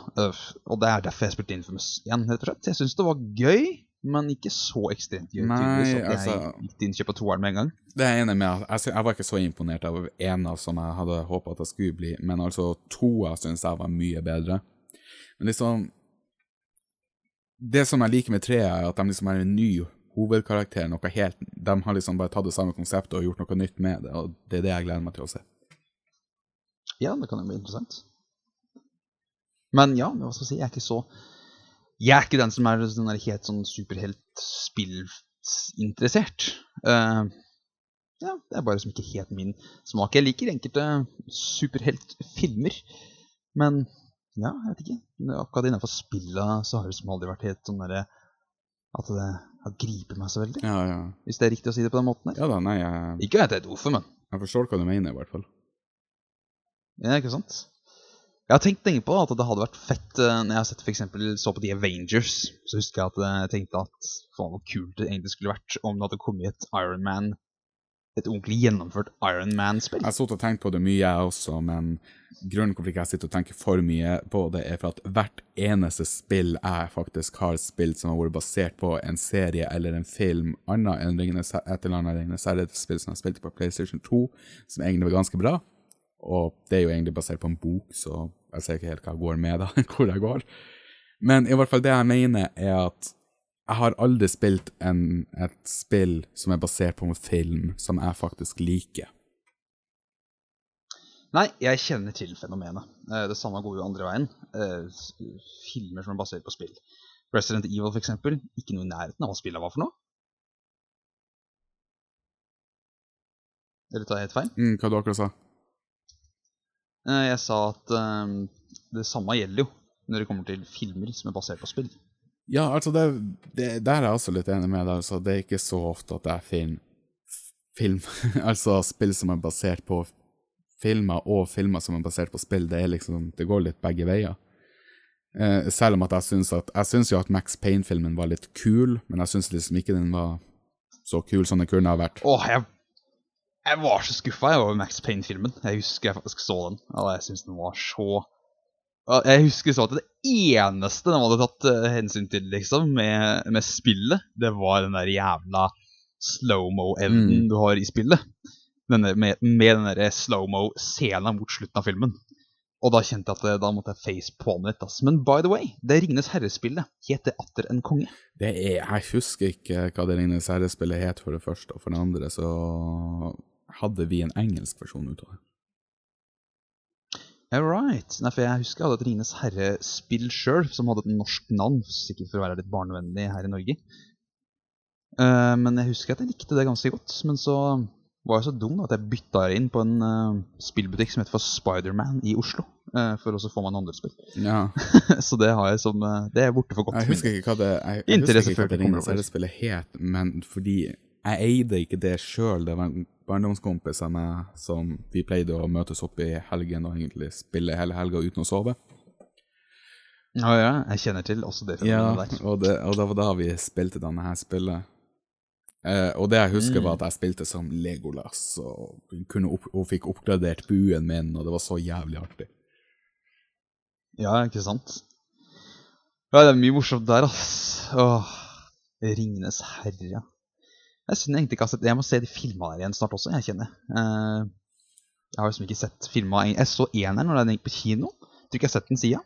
Og det er derfor jeg spilte Infamous igjen, rett og slett. Jeg syns det var gøy, men ikke så ekstremt gøy. Nei, at altså- jeg gikk til innkjøp av toeren med en gang. Det er jeg enig med. Jeg, jeg var ikke så imponert av ena som jeg hadde håpa at jeg skulle bli, men altså toa syns jeg var mye bedre. Men liksom Det som jeg liker med trea, er at de liksom er en ny hovedkarakter. Noe helt De har liksom bare tatt det samme konseptet og gjort noe nytt med det, og det er det jeg gleder meg til å se. Ja, det kan jo bli interessant. Men ja, hva skal jeg si, jeg er ikke så Jeg er ikke den som er den der helt sånn superhelt-spillinteressert. Eh, ja, det er bare som ikke helt min smak. Jeg liker enkelte superheltfilmer, men ja, jeg vet ikke. Akkurat innenfor spillet så har det som aldri vært helt sånn derre At det har gripet meg så veldig. Ja, ja. Hvis det er riktig å si det på den måten her. Ja da, nei, jeg, Ikke vet jeg er ord men jeg forstår hva du mener, i hvert fall. Ja, ikke sant? Jeg har tenkt lenge på at det hadde vært fett eh, Når jeg sett for eksempel, så på The Avengers, så husker jeg at jeg tenkte at faen hvor kult det egentlig skulle vært om det hadde kommet et Iron Man Et ordentlig gjennomført Iron Man-spill. Jeg har sittet og tenkt på det mye, jeg også, men grunnen til at jeg sitter og tenker for mye på det, er for at hvert eneste spill jeg faktisk har spilt som har vært basert på en serie eller en film, annet enn et eller annet Ringenes et spill som jeg spilte på PlayStation 2, som egentlig var ganske bra, og det er jo egentlig basert på en bok, så jeg ser ikke helt hva jeg går med da, *laughs* hvor jeg går. Men i hvert fall det jeg mener er at jeg har aldri spilt en, et spill som er basert på en film som jeg faktisk liker. Nei, jeg kjenner til fenomenet. Eh, Det samme går jo andre veien. Eh, Filmer som er basert på spill. Resident Evil, eksempel. Ikke noe i nærheten av hva spillet var for noe. Eller tar jeg helt feil? Mm, hva du akkurat sa? Eh, Jeg sa at eh, det samme gjelder jo når det kommer til filmer som er basert på spill. Ja, altså, det, det, der er jeg også litt enig med deg. Altså, det er ikke så ofte at jeg finner f- film, *laughs* altså spill som er basert på filmer, og filmer som er basert på spill. Det er liksom, det går litt begge veier. Eh, selv om at jeg syns at Jeg syns jo at Max Payne-filmen var litt kul, men jeg syns liksom ikke den var så kul som den kunne ha vært. Åh, jeg, jeg var så skuffa over Max Payne-filmen. Jeg husker jeg faktisk så den, og jeg syns den var så Jeg husker så at det eneste de hadde tatt eh, hensyn til liksom, med, med spillet, det var den der jævla slow-mo-evnen Mm. du har i spillet. Denne, med, med den der slow-mo-scenen mot slutten av filmen. Og da kjente jeg at eh, da måtte jeg face på'n litt. ass. Men by the way, det Ringenes herrespillet heter Atter en konge. Det er, jeg husker ikke hva det Ringenes herrespillet het for det første, og for det andre så hadde vi en engelsk versjon ut av det. All right. Nei, for jeg husker jeg hadde et Ringenes herre-spill sjøl, som hadde et norsk navn, sikkert for å være litt barnevennlig her i Norge. Uh, men jeg husker at jeg likte det ganske godt. Men så var jeg så dum da, at jeg bytta inn på en uh, spillbutikk som heter for Spiderman i Oslo. Uh, for å få meg en andrespill. Ja, *laughs* så det har jeg som Det er borte for godt. jeg husker ikke hva det, jeg, jeg husker ikke hva det Ringenes herre-spillet het, men fordi jeg eide ikke det sjøl. Det var en barndomskompis av meg som vi pleide å møtes opp i helgen og egentlig spille hele helga uten å sove. Ja, ja, jeg kjenner til også det Ja, fenomenet der. og det, og det var da vi spilte denne her spillet. Eh, og det jeg husker, Mm. var at jeg spilte som Legolas, og, opp, og fikk oppgradert buen min, og det var så jævlig artig. Ja, ikke sant? Ja, det er mye morsomt der, ass. Åh, Ringenes herre, ja. Jeg synes egentlig ikke har sett Jeg må se de filma der igjen snart også, jeg kjenner. Uh, jeg har liksom ikke sett filma Jeg så eneren når den gikk på kino. Tror ikke jeg har sett den sida.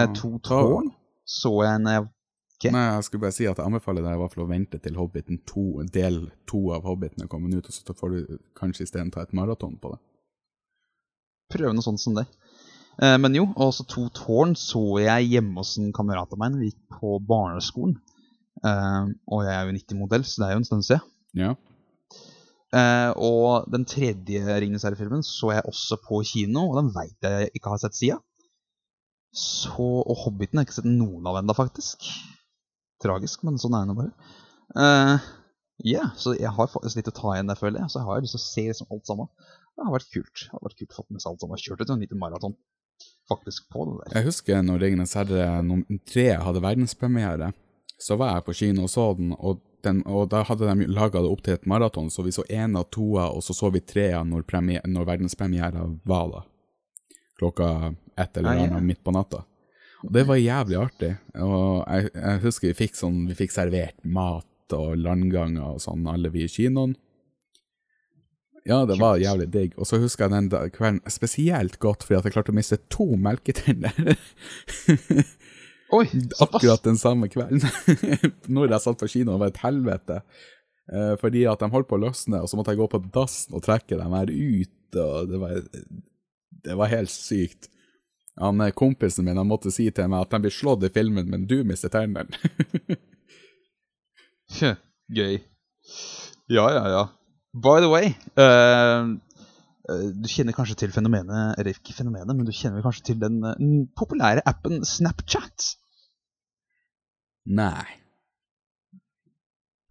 Eh, to tårn så jeg en okay. Nei, jeg skulle bare si at jeg anbefaler deg i hvert fall å vente til Hobbiten 2, del to av Hobbiten er kommet ut, og så får du kanskje isteden ta et maraton på det. prøve noe sånt som det. Eh, men jo, også To tårn så jeg hjemme hos en kamerat av meg når vi gikk på barneskolen. Eh, og jeg er jo 90-modell, så det er jo en stund siden. Ja. Uh, og den tredje Ringenes herre-filmen så jeg også på kino, og den veit jeg ikke har sett sida. Så, og Hobbiten har jeg ikke sett noen av ennå, faktisk. Tragisk, men sånn er det nå bare. Uh, Ja, så jeg har faktisk litt å ta igjen der, føler jeg. Så jeg har lyst til å se liksom alt sammen. Det har vært kult. Det har vært kult fått med seg alt sammen. Kjørt ut en liten maraton faktisk på det der. Jeg husker når Ringenes herre nummer tre hadde verdenspremiere, så var jeg på kino og så den, og, den, og da hadde de laga det opp til et maraton, så vi så én av toa, og så så vi trea når, premie- når verdenspremiera var da. Klokka ett eller Ah, ja. annet midt på natta. Og det var jævlig artig. Og jeg, jeg husker vi fikk sånn, vi fikk servert mat og landganger og sånn, alle vi i kinoen. Ja, det var jævlig digg. Og så husker jeg den kvelden spesielt godt fordi at jeg klarte å miste to melketenner. *laughs* Oi! Akkurat den samme kvelden. *laughs* Når jeg satt på kino, var et helvete. Eh, fordi at de holdt på å løsne, og så måtte jeg gå på dassen og trekke dem her ut, og det var, det var helt sykt. Han eh, kompisen min han måtte si til meg at de blir slått i filmen, men du mister tennene. Gøy. Ja, ja, ja. By the way uh, eh, Du kjenner kanskje til fenomenet Eller ikke fenomenet, men du kjenner kanskje til den den populære appen Snapchat? Nei.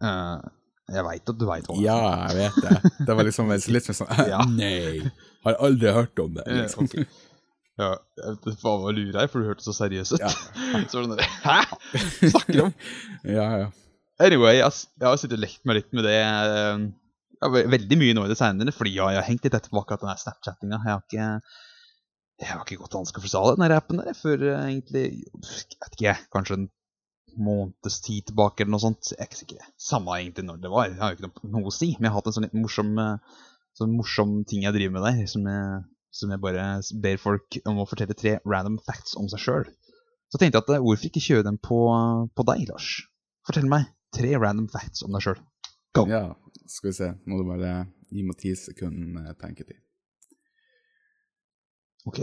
Uh, jeg veit at du veit hva det er. Ja, jeg vet det. Det var liksom litt sånn *laughs* Ja. *laughs* Nei. Har aldri hørt om det. Eh, Liksom. Ja, jeg hva var lurer her, for du hørte så seriøs ut. Ja. *laughs* så var det sånn Hæ?! Snakker om? Ja, ja. Anyway, jeg, jeg har sittet og lekt meg litt med det eh, ja, veldig mye nå i det seinere, fordi ja, jeg har hengt litt etter på akkurat den Snapchattinga. Jeg har ikke jeg har ikke gått anskaffelse av den appen der før egentlig jeg vet ikke kanskje en måneds tid tilbake eller noe sånt. Jeg er ikke sikker. Samme egentlig når det var. Jeg har jo ikke noe, noe å si. Men jeg har hatt en sånn litt morsom, eh, sånn morsom ting jeg driver med der, som jeg, som jeg bare ber folk om å fortelle tre random facts om seg sjøl. Så tenkte jeg at eh, hvorfor ikke kjøre dem på, på deg, Lars? Fortell meg tre random facts om deg sjøl. Go. ja. Skal vi se. Må du bare gi meg ti sekunder tenketid. Ok,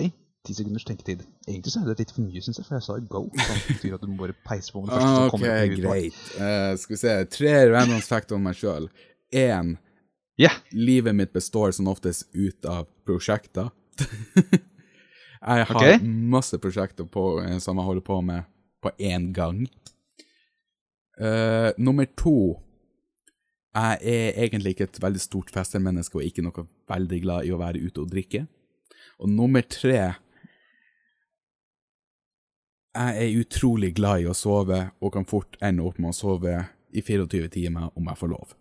ti sekunders tenketid. Egentlig så er det litt for mye, syns jeg, for jeg sa go. Sånn, *laughs* betyr at du må bare peise på med det første Ok, greit. Uh, skal vi se. Tre random facts om meg sjøl. Én. Ja. Livet mitt består som oftest ut av prosjekter. *laughs* jeg har okay. masse prosjekter på, eh, som jeg holder på med på én gang. Uh, nummer to. Jeg er egentlig ikke et veldig stort festmenneske og ikke noe veldig glad i å være ute og drikke. Og nummer tre Jeg er utrolig glad i å sove, og kan fort ende opp med å sove i 24 timer om jeg får lov.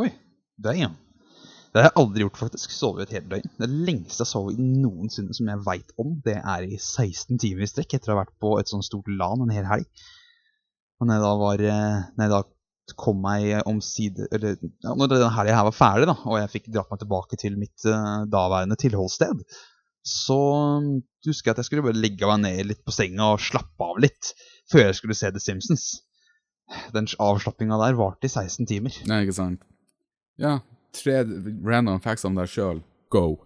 Oi, damn. Det har jeg aldri gjort, faktisk. Sovet et helt døgn. Det lengste jeg har sovet noensinne som jeg veit om, det er i 16 timer i strekk etter å ha vært på et sånt stort LAN en hel helg. Og når jeg da var eh, Når jeg da kom meg omsider Eller ja, når denne helga her var ferdig, da, og jeg fikk dratt meg tilbake til mitt uh, daværende tilholdssted, så um, husker jeg at jeg skulle bare legge meg ned litt på senga og slappe av litt før jeg skulle se The Simpsons. Den avslappinga der varte i 16 timer. Nei, ikke sant? Ja, tre random facts om deg sjøl. Go.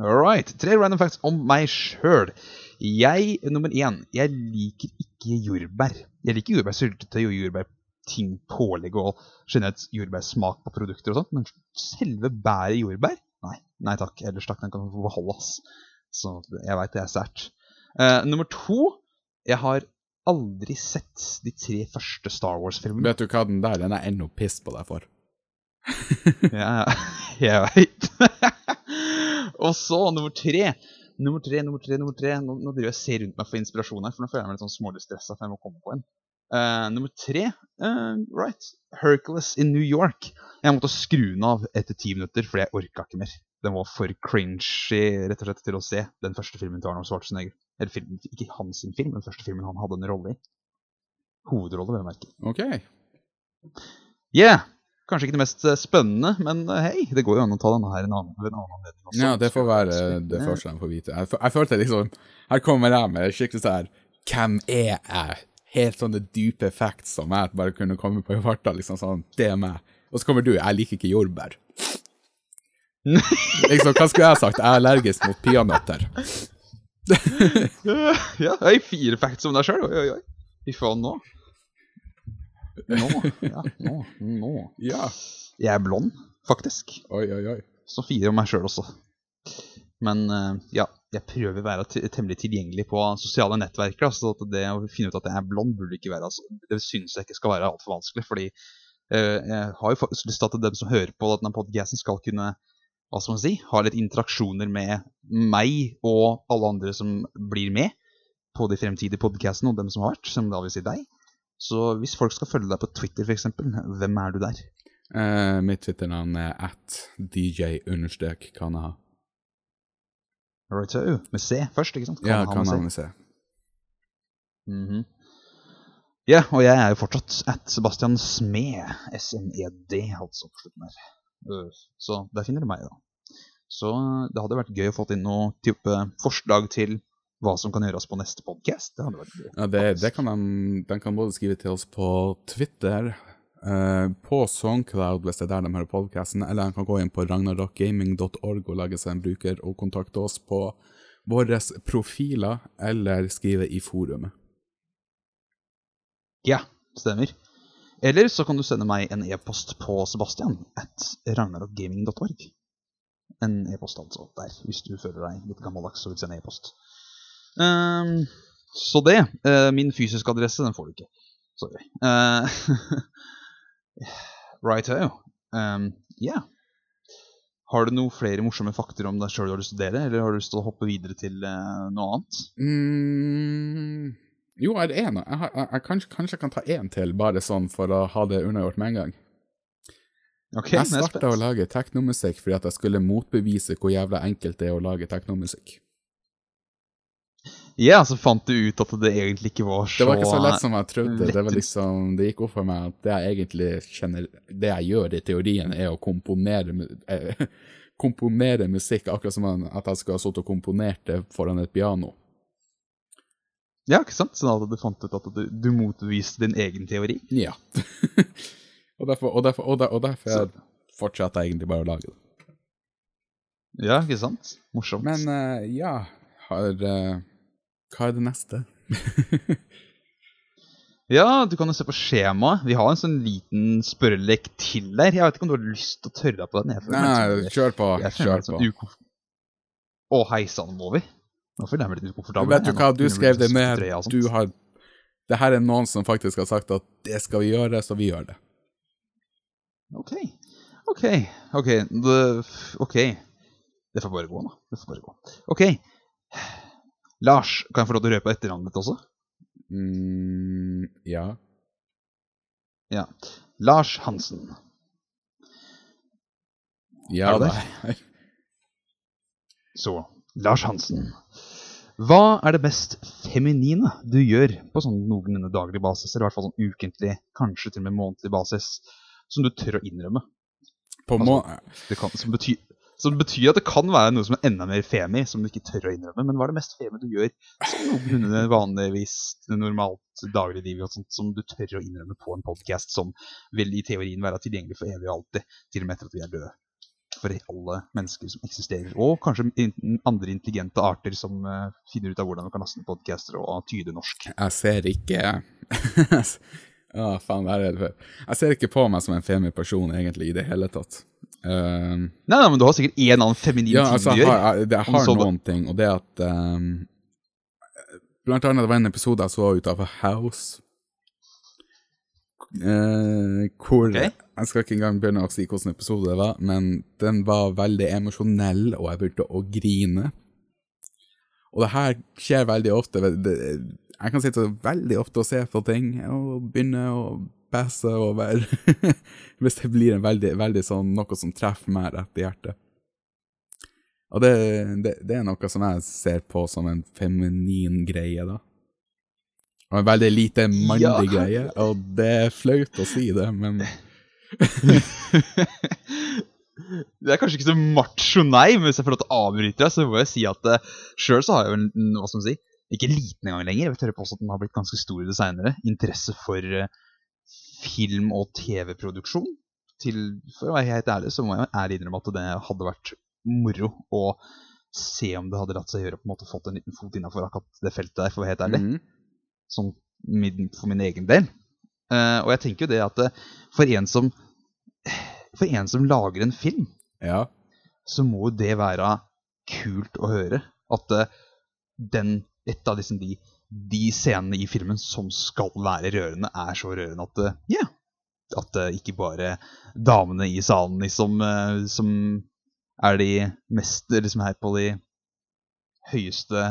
Alright. Tre random facts om meg sjøl. Jeg, nummer én, jeg liker ikke jordbær. Jeg liker jordbærsyltetøy og jordbærting, pålegg og generelt jordbærsmak på produkter og sånt, men selve bæret jordbær? Nei. Takk. Ellers takk, den kan få beholde, ass. Så jeg veit det er sært. Uh, nummer to, jeg har aldri sett de tre første Star Wars-filmene. Vet du hva den der Den er ennå piss på deg for. *laughs* *laughs* Ja, jeg veit. *laughs* og så nummer tre. Nummer tre, nummer tre, nummer tre. Nå, nå driver jeg og ser rundt meg for inspirasjon her, for nå føler jeg meg litt sånn smålig stressa, for jeg må komme på en. Uh, nummer tre, uh, right. Hercules in New York. Jeg måtte skru den av etter ti minutter, fordi jeg orka ikke mer. Den var for cringy rett og slett til å se, den første filmen til Arnold Schwarzenegger. Eller film, ikke hans sin film, den første filmen han hadde en rolle i. Hovedrolle, vil jeg merke. OK. Yeah! Kanskje ikke det mest eh, spennende, men eh, hei, det går jo an å ta denne her en annen, en annen anledning også. Ja, det får være det første jeg får vite. Jeg, jeg følte liksom Her kommer jeg med skikkelig sånn Hvem er jeg? Helt sånne dype facts som jeg bare kunne komme på i farta. Liksom sånn, det er meg. Og så kommer du. Jeg liker ikke jordbær. Liksom, hva skulle jeg sagt? Jeg er allergisk mot peanøtter. *laughs* ja, hei, fire facts om deg sjøl. Oi, oi, oi. Fy faen, nå. Nå, ja, nå, nå. Ja. Jeg er blond, faktisk. Oi, oi, oi. Så fire om meg sjøl også. Men eh, ja, jeg prøver å være temmelig tilgjengelig på sosiale nettverk. Så at det å finne ut at jeg er blond, burde ikke være altså, Det synes jeg ikke skal være altfor vanskelig. Fordi uh, jeg har jo faktisk lyst til at dem som hører på denne podcasten, skal kunne hva skal man si, ha litt interaksjoner med meg og alle andre som blir med på de fremtidige podcastene, og dem som har vært, som da vil si deg. Så hvis folk skal følge deg på Twitter, f.eks., hvem er du der? Uh, mitt Twitter-navn er at dj-kanaha. Righto. Med C først, ikke sant? Ja, Kan C. kanaha med C. Mhm. Ja, og jeg er jo fortsatt at Sebastian Smed. S-M-E-D, altså. på slutten der. Øh, Så der finner du meg, da. Så det hadde vært gøy å få inn noe type forslag til hva som kan gjøres på neste podcast. Det hadde vært gøy. Ja, det, det kan de, de kan både skrive til oss på Twitter, eh, på Soundcloud hvis det er der de hører podcasten, eller de kan gå inn på ragnarokgaming.org og lage seg en bruker og kontakte oss på våre profiler, eller skrive i forumet. Ja, stemmer. Eller så kan du sende meg en e-post på Sebastian at ragnarokgaming.org. En e-post altså der, hvis du føler deg litt gammeldags og vil sende e-post. Um, så det. Uh, min fysiske adresse, den får du ikke. Sorry. *laughs* Uh, Righto. Um, yeah. Har du noen flere morsomme fakter om deg sjøl du har lyst til å dele, eller har du lyst til å hoppe videre til uh, noe annet? Mm, jo, er det en? Jeg, jeg, jeg, kanskje, kanskje jeg kan ta én til, bare sånn for å ha det unnagjort med en gang. Okay, jeg starta å lage teknomusikk fordi at jeg skulle motbevise hvor jævla enkelt det er å lage teknomusikk. Ja, så fant du ut at det egentlig ikke var så Det var ikke så lett som jeg trodde. Det, var liksom, det gikk opp for meg at det jeg egentlig kjenner Det jeg gjør i teorien, er å komponere, eh, *laughs* komponere musikk, akkurat som at jeg skulle ha sittet og komponert det foran et piano. Ja, ikke sant? Sånn at du fant ut at du, du motviste din egen teori. Ja. *laughs* og derfor, og derfor, og der, og derfor jeg fortsatte jeg egentlig bare å lage det. Ja, ikke sant? Morsomt. Men uh, ja, har uh, Hva er det neste? *laughs* Ja, du kan jo se på skjemaet. Vi har en sånn liten spørrelek til der. Jeg vet ikke om du har lyst til å tørre deg på den? Jeg føler Nei, kjør på. jeg føler Kjør sånn på. Å, hei sann, må vi? Nå føler jeg meg litt ukomfortabel. Vet du hva, du skrev det med trøya. Du har Det her er noen som faktisk har sagt at det skal vi gjøre, så vi gjør det. Ok. Ok. Ok. Det, ok. Det får bare gå, da. Det får bare gå. Ok. Lars, kan jeg få lov til å røpe etternavnet ditt også? Mm, ja. Ja. Lars Hansen. Ja da. *laughs* Så, Lars Hansen. Hva er det mest feminine du gjør på sånn noenlunde daglig basis, eller i hvert fall sånn ukentlig, kanskje til og med månedlig basis, som du tør å innrømme? På må... Det kan, som, betyr, som betyr at det kan være noe som er enda mer femi, som du ikke tør å innrømme. Men hva er det mest femi du gjør som noenlunde vanligvis normalt dagligliv, og sånt, som du tør å innrømme på en podkast som vil i teorien være tilgjengelig for evig og alltid, til og med etter at vi er døde? For alle mennesker som eksisterer, og kanskje andre intelligente arter som eh, finner ut av hvordan man kan laste ned podcaster og tyde norsk. Jeg ser ikke *laughs* Å, faen, hva er det for Jeg ser ikke på meg som en femi person, egentlig, i det hele tatt. Um, Nei, nei, men du har sikkert én annen feminin ja, altså, jeg har, jeg, jeg har noen det- ting, og det at um, Blant annet det var en episode jeg så ut av House. Eh, hvor okay. Jeg skal ikke engang begynne å si hvilken episode det var, men den var veldig emosjonell, og jeg begynte å grine. Og det her skjer veldig ofte. Jeg kan sitte veldig ofte og se på ting og begynne å passe over *laughs* Hvis det blir en veldig, veldig sånn noe som treffer meg rett i hjertet. Og det, det, det er noe som jeg ser på som en feminin greie, da. Og en veldig lite mandig Ja. greie, og det er flaut å si det, men *laughs* det er kanskje ikke så macho, nei, men hvis jeg får lov til å avbryte deg, så må jeg si at uh, sjøl så har jeg jo en, hva skal man si, ikke liten engang lenger, jeg vil tørre påstå at den har blitt ganske stor i det seinere, interesse for uh, film- og TV-produksjon. For å være helt ærlig, så må jeg ærlig innrømme at det hadde vært moro å se om det hadde latt seg gjøre på en måte fått en liten fot innafor akkurat det feltet der, for å være helt ærlig Mhm. Sånn for min egen del. Uh, og jeg tenker jo det at eh, for en som For en som lager en film, Ja. så må jo det være kult å høre. At eh, den, et av liksom de, de scenene i filmen som skal være rørende, er så rørende at eh, yeah, at eh, ikke bare damene i salen liksom, som er de mest liksom her på de høyeste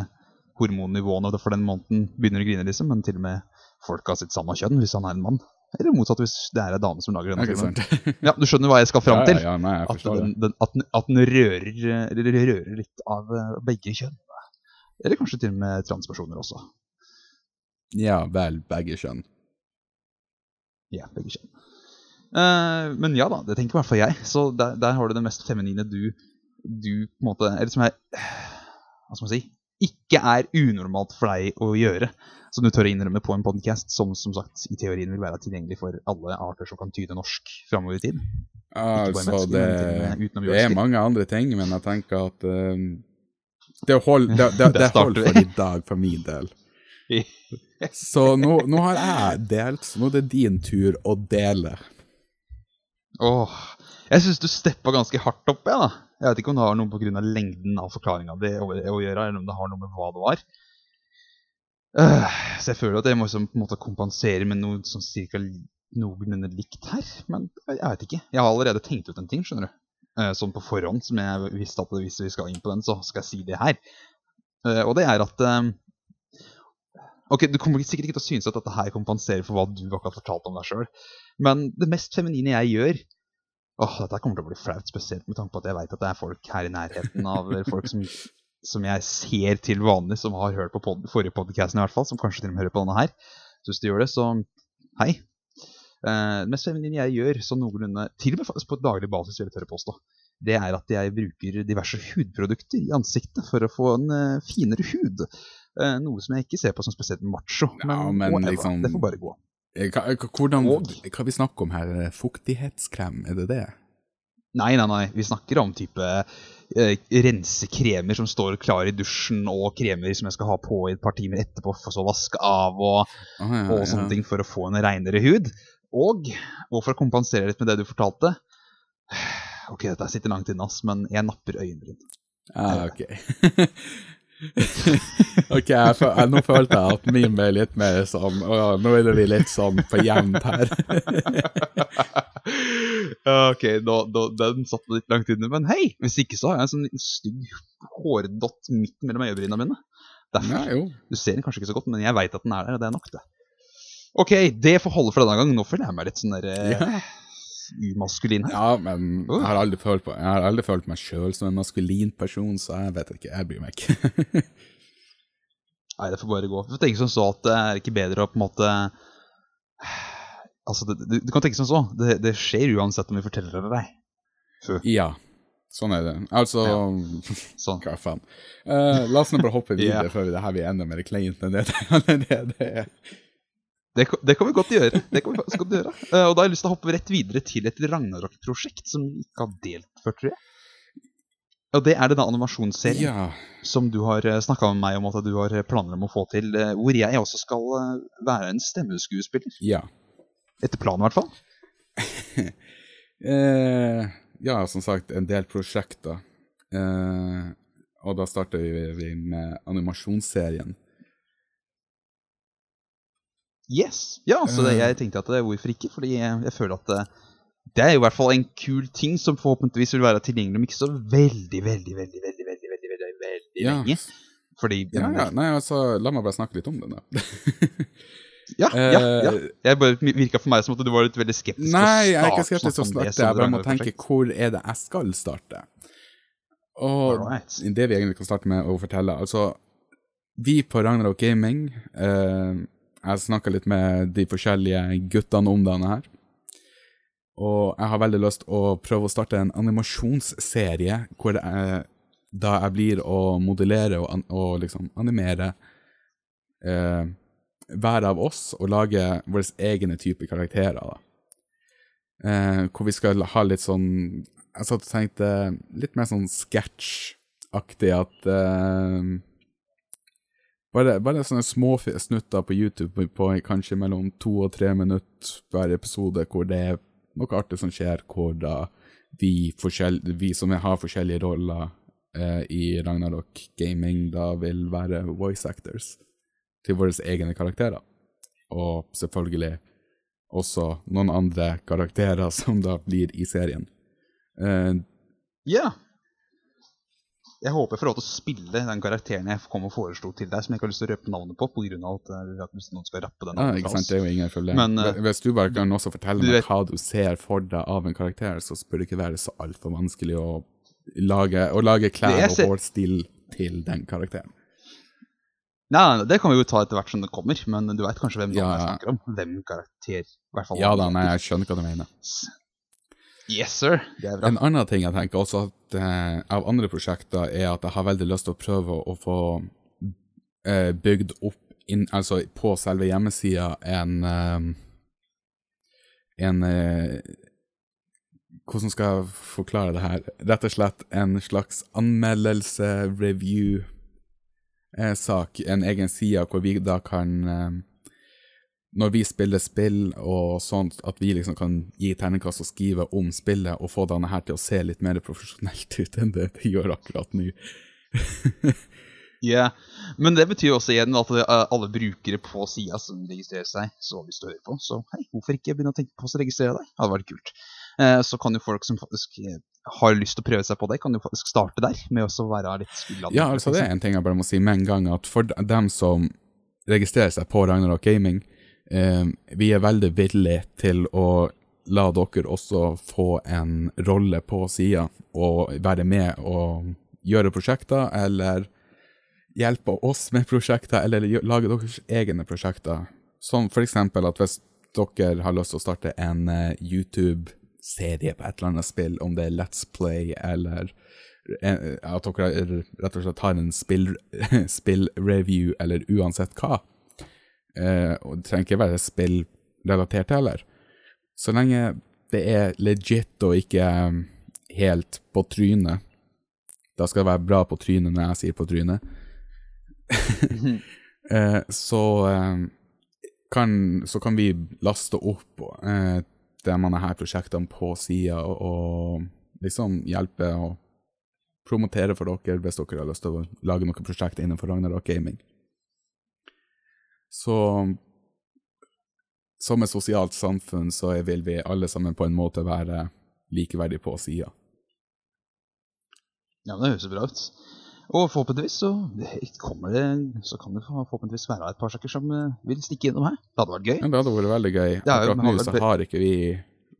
hormonnivåene for den måneden, begynner å grine, liksom, men til og med folk av sitt samme kjønn, hvis han er en mann. Eller motsatt, hvis det er en dame som lager denne filmen. *laughs* Ja, Du skjønner hva jeg skal fram til? Ja, ja, nei, At den, den, at, den, at den rører, rører litt av eh, begge kjønn. Eller kanskje til og med transpersoner også. Ja vel, begge kjønn. Ja, begge kjønn. Uh, men ja da, det tenker i hvert fall jeg. Så der, der har du det mest feminine du, du på en måte Eller som er Hva skal man si? Ikke er unormalt for deg å gjøre. Som du tør å innrømme på en podcast som som sagt i teorien vil være tilgjengelig for alle arter som kan tyde norsk framover i tid. Ja, Altså, det, det er mange andre ting, men jeg tenker at um, det, hold, det, det, *laughs* det holder for i dag, for min del. *laughs* Så nå, nå har jeg delt, så nå er det din tur å dele. Åh, jeg syns du steppa ganske hardt opp, jeg, da. Jeg vet ikke om det har noe pga. lengden av forklaringa di å, å gjøre, eller om det har noe med hva det var. Uh, så jeg føler at jeg må liksom, på en måte kompensere med noe sånn cirka noenlunde likt her. Men jeg vet ikke. Jeg har allerede tenkt ut en ting, skjønner du. Uh, sånn på forhånd, som jeg visste at hvis vi skal inn på den, så skal jeg si det her. Uh, og det er at Ok, Du kommer sikkert ikke til å synes at dette her kompenserer for hva du akkurat fortalte om deg sjøl, men det mest feminine jeg gjør Åh, dette kommer til å bli flaut, spesielt med tanke på at jeg vet at det er folk her i nærheten av folk som, som jeg ser til vanlig, som har hørt på pod forrige podkast i hvert fall, som kanskje til og med hører på denne her. Så hvis du gjør det, så hei. Eh, det mest feminine jeg gjør, så noenlunde, til og med faktisk på daglig basis, vil jeg tørre påstå, det er at jeg bruker diverse hudprodukter i ansiktet for å få en uh, finere hud. Uh, noe som jeg ikke ser på som spesielt macho, Ja, men, men liksom- det får bare gå. Eh, Hva, hva- hvordan, Og- hva vi snakker om her? Fuktighetskrem, er det det? Nei, nei, nei. Vi snakker om type eh, rensekremer som står klar i dusjen, og kremer som jeg skal ha på i et par timer etterpå, for så å vaske av og, Ah, ja, og sånne ting for å få en reinere hud. Og, og for å kompensere litt med det du fortalte *sighs* Ok, dette sitter langt inne, ass, men jeg napper øyenbryn. Ah, ok. *laughs* *laughs* ok, jeg, jeg, nå følte jeg at min ble litt mer sånn å, Nå er vi litt sånn på jevnt her. *laughs* Ok, da, da, den satt litt langt inne. Men hei, hvis ikke så har jeg en sånn liten stygg hårdott midt mellom øyebrynene mine. Derfor. ja, jo. Du ser den kanskje ikke så godt, men jeg veit at den er der, og det er nok, det. Ok, det får holde for denne gang. Nå føler jeg meg litt sånn der Ja. Umaskulin her. ja, men jeg har aldri følt, på, jeg har aldri følt meg sjøl som en maskulin person, så jeg vet ikke. Jeg bryr meg ikke. Nei, det får bare gå. Du får tenke som så at det er ikke bedre å på en måte Altså, det, du, du kan tenke som så. Det, det skjer uansett om vi forteller det eller ei. ja, sånn er det. Altså *laughs* Sånn. Hva faen. Uh, la oss nå bare hoppe *laughs* videre Ja. før det her blir enda mer kleint enn det *laughs* det er. Det, det kan vi godt gjøre. Det kan vi faktisk godt gjøre. Eh, og da har jeg lyst til å hoppe rett videre til et Ragnarok-prosjekt som vi ikke har delt før, tror jeg. Og det er denne animasjonsserien Ja. som du har snakka med meg om at du har planer om å få til, eh, hvor jeg også skal eh, være en stemmeskuespiller. Ja. Etter planen, i hvert fall. *laughs* Eh, ja, som sagt, en del prosjekter. Eh, og da starter vi, vi med animasjonsserien. Yes. Ja, så det, jeg tenkte at det, hvorfor ikke? Fordi jeg, jeg føler at det, det er jo i hvert fall en kul ting som forhåpentligvis vil være tilgjengelig om ikke så veldig, veldig, veldig, veldig, veldig, veldig, veldig, veldig Ja. lenge. Fordi Ja, ja, nei, altså, la meg bare snakke litt om det, da. *laughs* ja, ja, ja. Eh, Jeg bare virka for meg som at du var litt veldig skeptisk. Nei, jeg er ikke skeptisk til å snakke Jeg bare må tenke hvor er det jeg skal starte. Og Alright. det vi egentlig kan starte med å fortelle Altså, vi på Ragnarok Gaming eh, Jeg snakka litt med de forskjellige guttene om denne her. Og jeg har veldig lyst å prøve å starte en animasjonsserie hvor jeg, da jeg blir å modellere og, og liksom animere eh, hver av oss og lage våre egne typer karakterer. da. Eh, hvor vi skal ha litt sånn Jeg satt og tenkte litt mer sånn sketsjaktig at eh, Bare, bare sånne små snutter på YouTube på, på kanskje mellom to og tre minutter hver episode, hvor det er noe artig som skjer, hvor da vi, vi som har forskjellige roller eh, i Ragnarok Gaming, da vil være voice actors til våre egne karakterer. Og selvfølgelig også noen andre karakterer *laughs* som da blir i serien. Eh, Ja. Jeg håper jeg får lov til å spille den karakteren jeg kom og foreslo til deg, som jeg ikke har lyst til å røpe navnet på, av at eh, vi har lyst til noen skal rappe den. Ja, ikke sant, det er jo ingen problem. Men, uh, Hvis du bare kan også fortelle meg vet- hva du ser for deg av en karakter, så bør det ikke være så altfor vanskelig å lage, å lage klær og hårstil til den karakteren. Nei, det kan vi jo ta etter hvert som det kommer, men du veit kanskje hvem Ja, jeg snakker om? Hvem karakter, i hvert fall. Ja da, nei, jeg skjønner hva du mener. Yes, sir. Det er bra. En annen ting jeg tenker også at, eh, av andre prosjekter, er at jeg har veldig lyst til å prøve å få eh, bygd opp, inn, altså på selve hjemmesida, en eh, En eh, Hvordan skal jeg forklare det her? Rett og slett en slags anmeldelse, review, eh, sak. En egen side hvor vi da kan eh, når vi spiller spill og sånt, at vi liksom kan gi terningkast og skrive om spillet, og få denne her til å se litt mer profesjonelt ut enn det det gjør akkurat nå. *laughs* Ja, Men det betyr også igjen at er alle brukere på sida som registrerer seg, så har lyst til å høre på. Så hei, hvorfor ikke begynne å tenke på å registrere deg? Det hadde vært kult. Eh, så kan jo folk som faktisk eh, har lyst til å prøve seg på det, kan jo faktisk starte der, med å være litt skuldre. Ja, altså det er en ting jeg bare må si med en gang, at for dem som registrerer seg på Ragnarok Gaming, eh, vi er veldig villige til å la dere også få en rolle på sida, og være med og gjøre prosjekter, eller hjelpe oss med prosjekter, eller lage deres egne prosjekter. Som for eksempel at hvis dere har lyst til å starte en eh, YouTube-serie på et eller annet spill, om det er Let's Play eller eh, at dere rett og slett har en spill- *laughs* spill-review, eller uansett hva. Eh, og det trenger ikke være spillrelatert heller. Så lenge det er legit og ikke eh, helt på trynet. Da skal det være bra på trynet når jeg sier på trynet. *laughs* eh, så, eh, kan, så kan vi laste opp eh, de her prosjektene på sida, og, og liksom hjelpe og promotere for dere hvis dere har lyst til å lage noen prosjekt innenfor Ragnarok Gaming. Så som et sosialt samfunn så vil vi alle sammen på en måte være likeverdige på sida. Ja, det høres bra ut. Og forhåpentligvis så kommer det Så kan det forhåpentligvis være et par saker som eh, vil stikke innom her. Det hadde vært gøy. Ja, det hadde vært veldig gøy. Jo- Akkurat nå så har ikke vi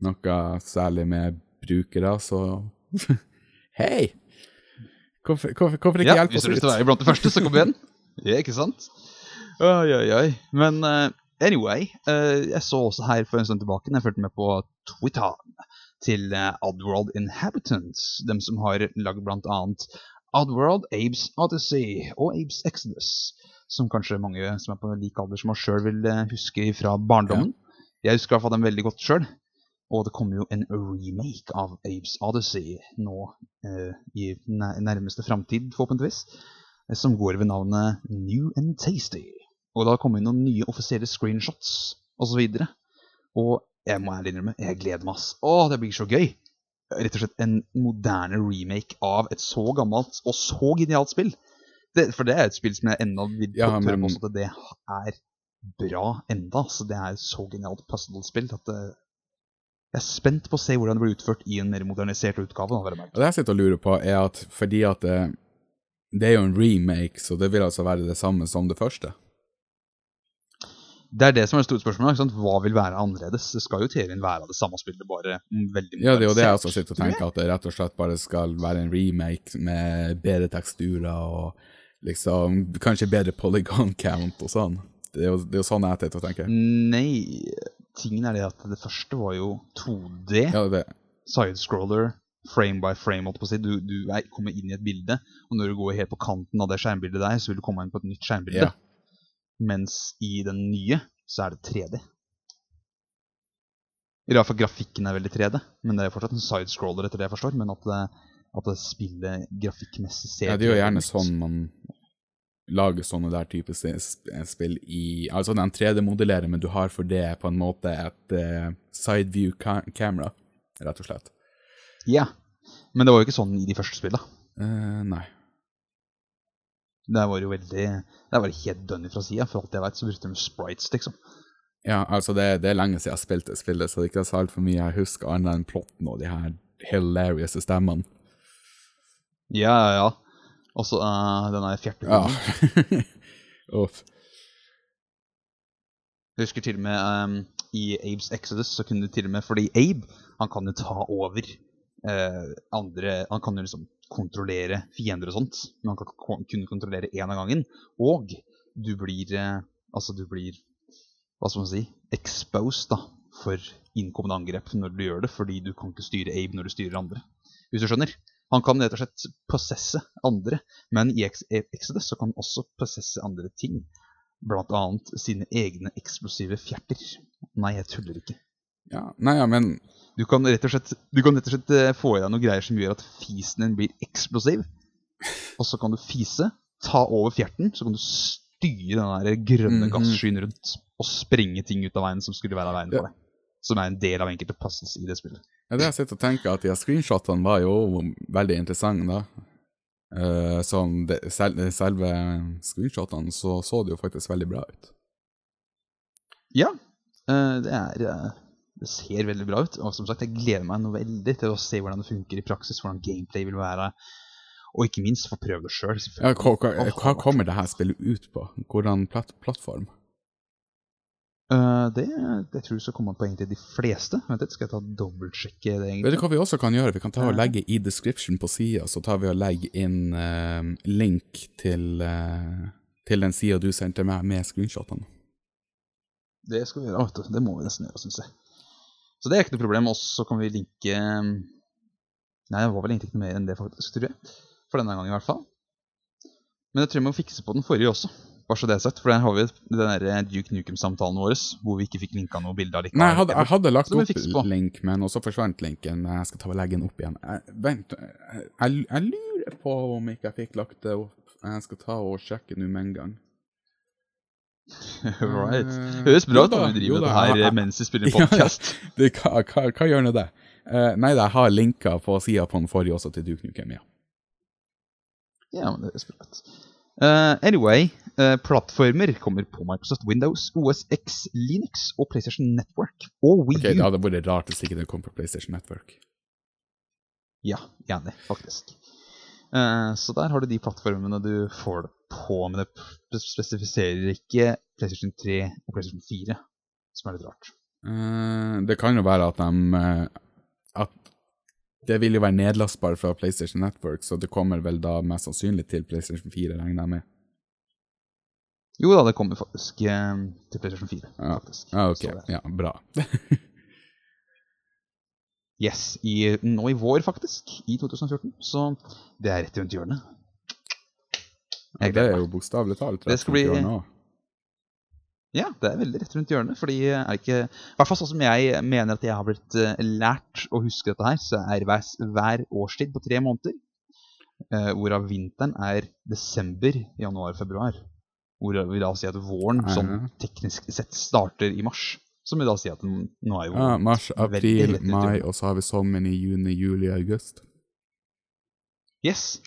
noe særlig med brukere, så *laughs* Hei! Hvorfor, hvorfor, hvorfor ikke Ja, hjelpe oss du Hvis du vil være blant de første, så kom igjen. *laughs* Ja, ikke sant? Oi, oi, oi. Men uh, anyway, uh, jeg så også her for en stund tilbake, jeg fulgte med på Twitter, til uh, Oddworld Inhabitants, dem som har lagd annet Oddworld, Abes Odyssey og Abes Exodus, som kanskje mange som er på lik alder som oss sjøl vil huske fra barndommen. Jeg husker i hvert fall dem veldig godt sjøl. Og det kommer jo en remake av Abes Odyssey nå eh, i nærmeste framtid, forhåpentligvis, som går ved navnet New and Tasty. Og det har kommet inn noen nye offisielle screenshots osv. Og, så og jeg må ærlig innrømme, jeg gleder meg. ass. Å, det blir så gøy! Rett og slett en moderne remake av et så gammelt og så genialt spill. Det, for det er et spill som jeg ennå vil Ja, men- at det er bra enda. Så det er et så genialt puzzle-spill at det, jeg er spent på å se hvordan det blir utført i en mer modernisert utgave. Da. Og det jeg sitter og lurer på, er at fordi at det, det er jo en remake, så det vil altså være det samme som det første. Det er det som er det store spørsmålet. Hva vil være annerledes? Det skal jo til en være av det samme spillet, bare veldig mye Ja, det er jo det jeg også sitter og tenker, at det rett og slett bare skal være en remake med bedre teksturer og liksom kanskje bedre polygon count og sånn. Det er jo, det er jo sånn jeg sitter og tenker. Nei, tingen er det at det første var jo 2D. Ja, det, Sidescroller, frame by frame, holdt på å si. Du, du er, kommer inn i et bilde, og når du går helt på kanten av det skjermbildet der, så vil du komme inn på et nytt skjermbilde. Ja. Mens i den nye så er det 3D. I hvert fall grafikken er veldig 3D, men det er fortsatt en sidescroller etter det jeg forstår. Men at det, at det spillet grafikkmessig ser ja, det er jo gjerne sånn man lager sånne der type spill i Altså den 3D-modellerer, men du har for det på en måte et uh, side view camera, rett og slett. Ja. Men det var jo ikke sånn i de første spillene. Uh, nei. Det var jo veldig Det var helt dønn fra sida. For alt jeg veit, så brukte de sprites, liksom. Ja, altså det, det, er lenge siden jeg spilte spillet, så det er ikke så altfor mye jeg husker annet enn plotten og de her hilarious stemmene. Ja, ja, ja. Og så uh, den der fjertehunden. Ja. *laughs* Jeg husker til og med um, i Abes Exodus så kunne du til og med Fordi Abe han kan jo ta over uh, andre Han kan jo liksom kontrollere fiender og sånt. Men han kan kun kontrollere én av gangen. Og du blir uh, Altså, du blir Hva skal man si Exposed da for innkommende angrep når du gjør det. Fordi du kan ikke styre Abe når du styrer andre. Hvis du skjønner? Han kan rett og slett possesse andre, men i Exodus så kan han også possesse andre ting. Blant annet sine egne eksplosive fjerter. Nei, jeg tuller ikke. Ja, nei, ja, men... Du kan rett og slett, du kan rett og slett eh, få i deg noen greier som gjør at fisen din blir eksplosiv. Og så kan du fise, ta over fjerten, så kan du styre den der grønne Mhm. gasskyen rundt og sprenge ting ut av veien som skulle være av veien for deg. Som er en del av enkelte passes i det spillet. Ja, det jeg sitter og tenker at de screenshotene var jo veldig interessante, da. Uh, sånn, det, sel, selve screenshotene så, så det jo faktisk veldig bra ut. Ja, uh, det er eh, Det ser veldig bra ut. Og som sagt, jeg gleder meg noe veldig til å se hvordan det funker i praksis, hvordan gameplay vil være. Og ikke minst få prøve det sjøl. Ja, hva, hva, hva kommer det her spillet ut på? Hvordan platt, plattform? Uh, det, det tror jeg skal komme på egentlig de fleste. Vent litt, skal jeg ta dobbeltsjekke det? egentlig? Vet du hva vi også kan gjøre? Vi kan ta og legge i description på sida, så tar vi og legger inn uh, link til, uh, til den sida du sendte meg med screenshotene. Det skal vi gjøre, vet du. Det må vi nesten gjøre, syns jeg. Så det er ikke noe problem. Og så kan vi linke Nei, det var vel egentlig ikke noe mer enn det, faktisk, tror jeg. For denne gangen, i hvert fall. Men jeg tror vi må fikse på den forrige også. Bare så det er sagt. For der har vi den der Duke Nukem-samtalen vår hvor vi ikke fikk linka noe bilde av likevel. Nei, jeg hadde, jeg hadde lagt opp link, men også forsvant linken. Men jeg skal ta og legge den opp igjen. Jeg, vent, jeg, jeg, jeg lurer på om ikke jeg fikk lagt det opp. Jeg skal ta og sjekke nå med en gang. *laughs* right. Eh, Høres bra ut om vi driver det her jeg- eh, mens du spiller *laughs* podkast. ja. podcast. *laughs* Hva, hva, hva gjør nå det? Uh, nei, jeg har linka på sida på den forrige også til Duke Nukem, ja. Ja, men det høres bra ut. Uh, anyway, uh, plattformer kommer på Microsoft Windows, OS X, Linux og PlayStation Network. Og Wii Ok, Det hadde vært rart hvis ikke det kom på PlayStation Network. Ja, enig, faktisk. Uh, så der har du de plattformene du får det på, men det spesifiserer ikke PlayStation 3 og PlayStation 4, som er litt rart. Eh, det kan jo være at de eh, At det vil jo være nedlastbar fra PlayStation Network, så det kommer vel da mest sannsynlig til PlayStation 4, regner jeg med. Jo da, det kommer faktisk eh, til PlayStation 4. Ja. Ja, ok. Ja, bra. *laughs* Yes, i, nå i vår faktisk, i 2014. Så det er rett rundt hjørnet. Jeg det er jo bokstavelig talt rett rundt bli- hjørnet. Ja, det er veldig rett rundt hjørnet. Fordi er ikke I hvert fall sånn som jeg mener at jeg har blitt eh, lært å huske dette her, så er hver, hver årstid på tre måneder. eh, hvorav vinteren er desember, januar, februar. Hvor vi da sier at våren Ja. sånn teknisk sett starter i mars. Som vi da sier at nå er jo Ja, mars, april, mai, og så har vi sommeren i juni, juli, august. Yes.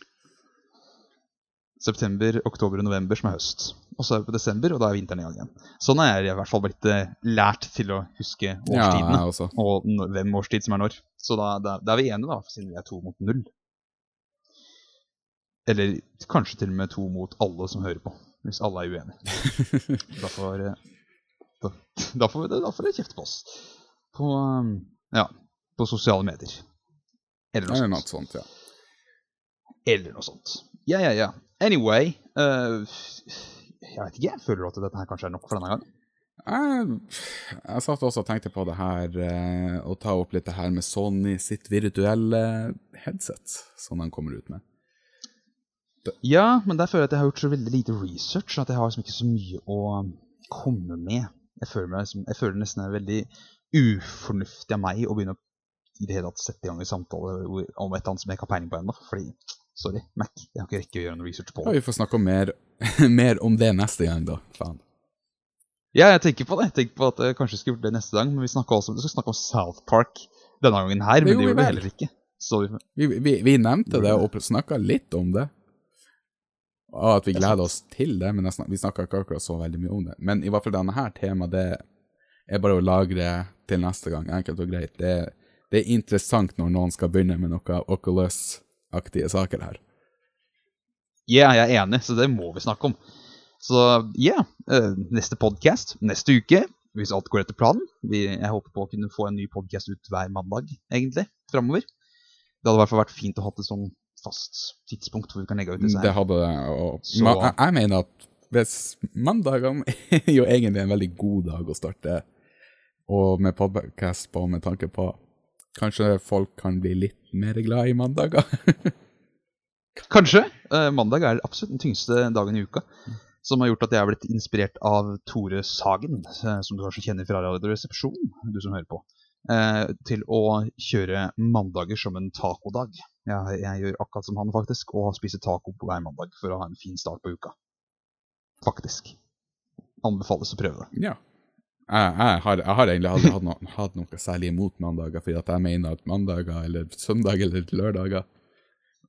September, oktober og november som er høst. Og så er vi på desember, og da er vinteren i gang igjen. Sånn er jeg i hvert fall blitt eh, lært til å huske årstidene. Ja, også. og hvem årstid som er når. Så da, da, da er vi enige, da, siden vi er to mot null. Eller kanskje til og med to mot alle som hører på, hvis alle er uenige. *laughs* Da får, eh, da, da får, da får dere kjefte på oss. På, um, ja, på sosiale medier. Eller noe Eller sånt. noe sånt, ja. Eller noe sånt. Ja, ja, ja. Anyway uh, Jeg vet ikke. Jeg føler at dette her kanskje er nok for denne gangen. Jeg, jeg satt også og tenkte på det her, eh, å ta opp litt det her med Sony sitt virtuelle headset, som de kommer ut med. Ja, men der føler jeg at jeg har gjort så veldig lite research at jeg har liksom ikke så mye å komme med. Jeg føler, meg, liksom, jeg føler nesten det er veldig ufornuftig av meg å begynne å i det hele tatt sette i gang en samtale om et eller annet som jeg ikke har peiling på ennå. Fordi Sorry, Mac. Jeg har ikke rekke å gjøre noe research på Ja, vi får snakke om mer, *laughs* mer om det neste gang, da. Faen. Ja, jeg tenker på det. Jeg tenker på at jeg kanskje skulle gjort det neste gang, men vi snakker også, vi skal snakke om South Park denne gangen her, Det men det gjorde vi heller ikke. Så vi, Vi, vi, nevnte det og snakka litt om det. Og at vi er gleder oss til det, men snak, vi snakka ikke akkurat så veldig mye om det. Men i hvert fall denne her temaet, det er bare å lagre til neste gang. Enkelt og greit. Det, det er interessant når noen skal begynne med noe Oculus-aktige saker her. Ja, jeg er enig, så det må vi snakke om. Så ja, eh, neste podcast neste uke, hvis alt går etter planen. Vi, jeg håper på å kunne få en ny podcast ut hver mandag, egentlig, framover. Det hadde i hvert fall vært fint å ha et sånn fast tidspunkt hvor vi kan legge ut disse Det hadde det. Og, Så- ma, jeg, jeg mener at hvis mandagene *laughs* er jo egentlig en veldig god dag å starte, og med podcast på med tanke på Kanskje folk kan bli litt mer glad i mandager? *laughs* Kanskje. Eh, mandag er absolutt den tyngste dagen i uka. Som har gjort at jeg har blitt inspirert av Tore Sagen, eh, som du kanskje kjenner fra Radioresepsjonen, du som hører på, eh, til å kjøre mandager som en tacodag. Jeg, jeg gjør akkurat som han, faktisk, og spiser taco på hver mandag for å ha en fin start på uka. Faktisk. Anbefales å prøve det. Ja. Jeg, jeg, har, jeg har egentlig aldri hatt, noe, hatt noe særlig imot mandager, fordi jeg mener at mandager eller søndag eller lørdager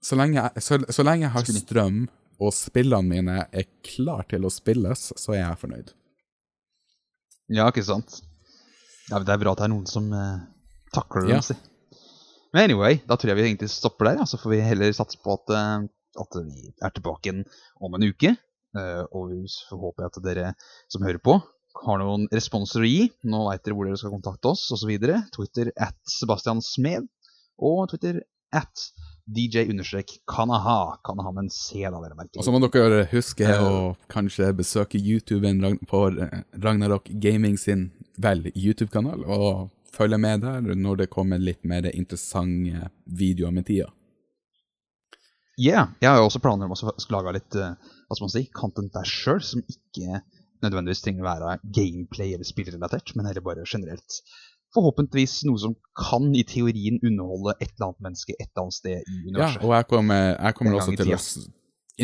Så lenge jeg, så, så lenge jeg har strøm, og spillene mine er klar til å spilles, så er jeg fornøyd. Ja, ikke sant? Ja, det er bra at det er noen som eh, takler det. Ja. si. Men anyway, da tror jeg vi egentlig stopper der. Ja. Så får vi heller satse på at, eh, at vi er tilbake igjen om en uke. Uh, og vi får håpe at dere som hører på, har noen responser å gi. Nå veit dere hvor dere skal kontakte oss, osv. Twitter at Sebastian Smed. Og Twitter at DJ-Kanaha. Kanaha med en C, da, dere merker. Og så må dere huske å kanskje besøke YouTuben på Ragnarok Gaming sin vel YouTube-kanal, og følge med der når det kommer litt mer interessante videoer med tida. Ja, jeg har jo også planer om å lage litt eh, hva skal man si, content der sjøl, som ikke nødvendigvis trenger å være gameplay eller spillrelatert, men heller bare generelt. Forhåpentligvis noe som kan i teorien underholde et eller annet menneske et eller annet sted i Ja, og jeg kommer, jeg kommer også til å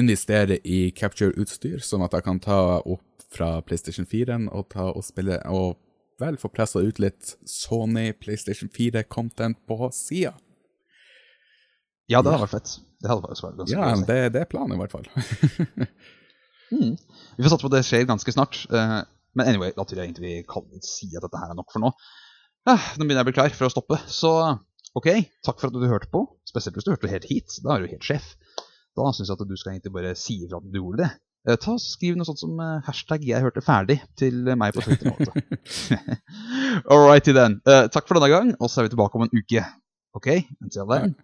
investere i capture-utstyr, sånn at jeg kan ta opp fra PlayStation 4 og ta og spille og vel få pressa ut litt Sony PlayStation 4-content på sida. Ja, det hadde vært fett. Det hadde vært ganske Ja, det, det er planen, i hvert fall. *laughs* Mm. Vi får satse på at det skjer ganske snart. eh, men anyway, da tror jeg egentlig vi kan si at dette her er nok for nå. Ah, nå begynner jeg å bli klar for å stoppe. Så OK, takk for at du hørte på. Spesielt hvis du hørte helt hit. Da er du helt sjef. Da syns jeg at du skal egentlig bare si ifra at du gjorde det. Eh, ta Skriv noe sånt som eh, hashtag 'jeg hørte ferdig' til meg på Twitter. *laughs* All righty then. Uh, takk for denne gang, og så er vi tilbake om en uke. OK? Until then.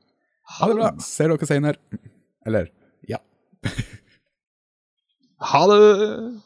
Ha det bra. Ser dere senere. Eller ja. *laughs* Ha det!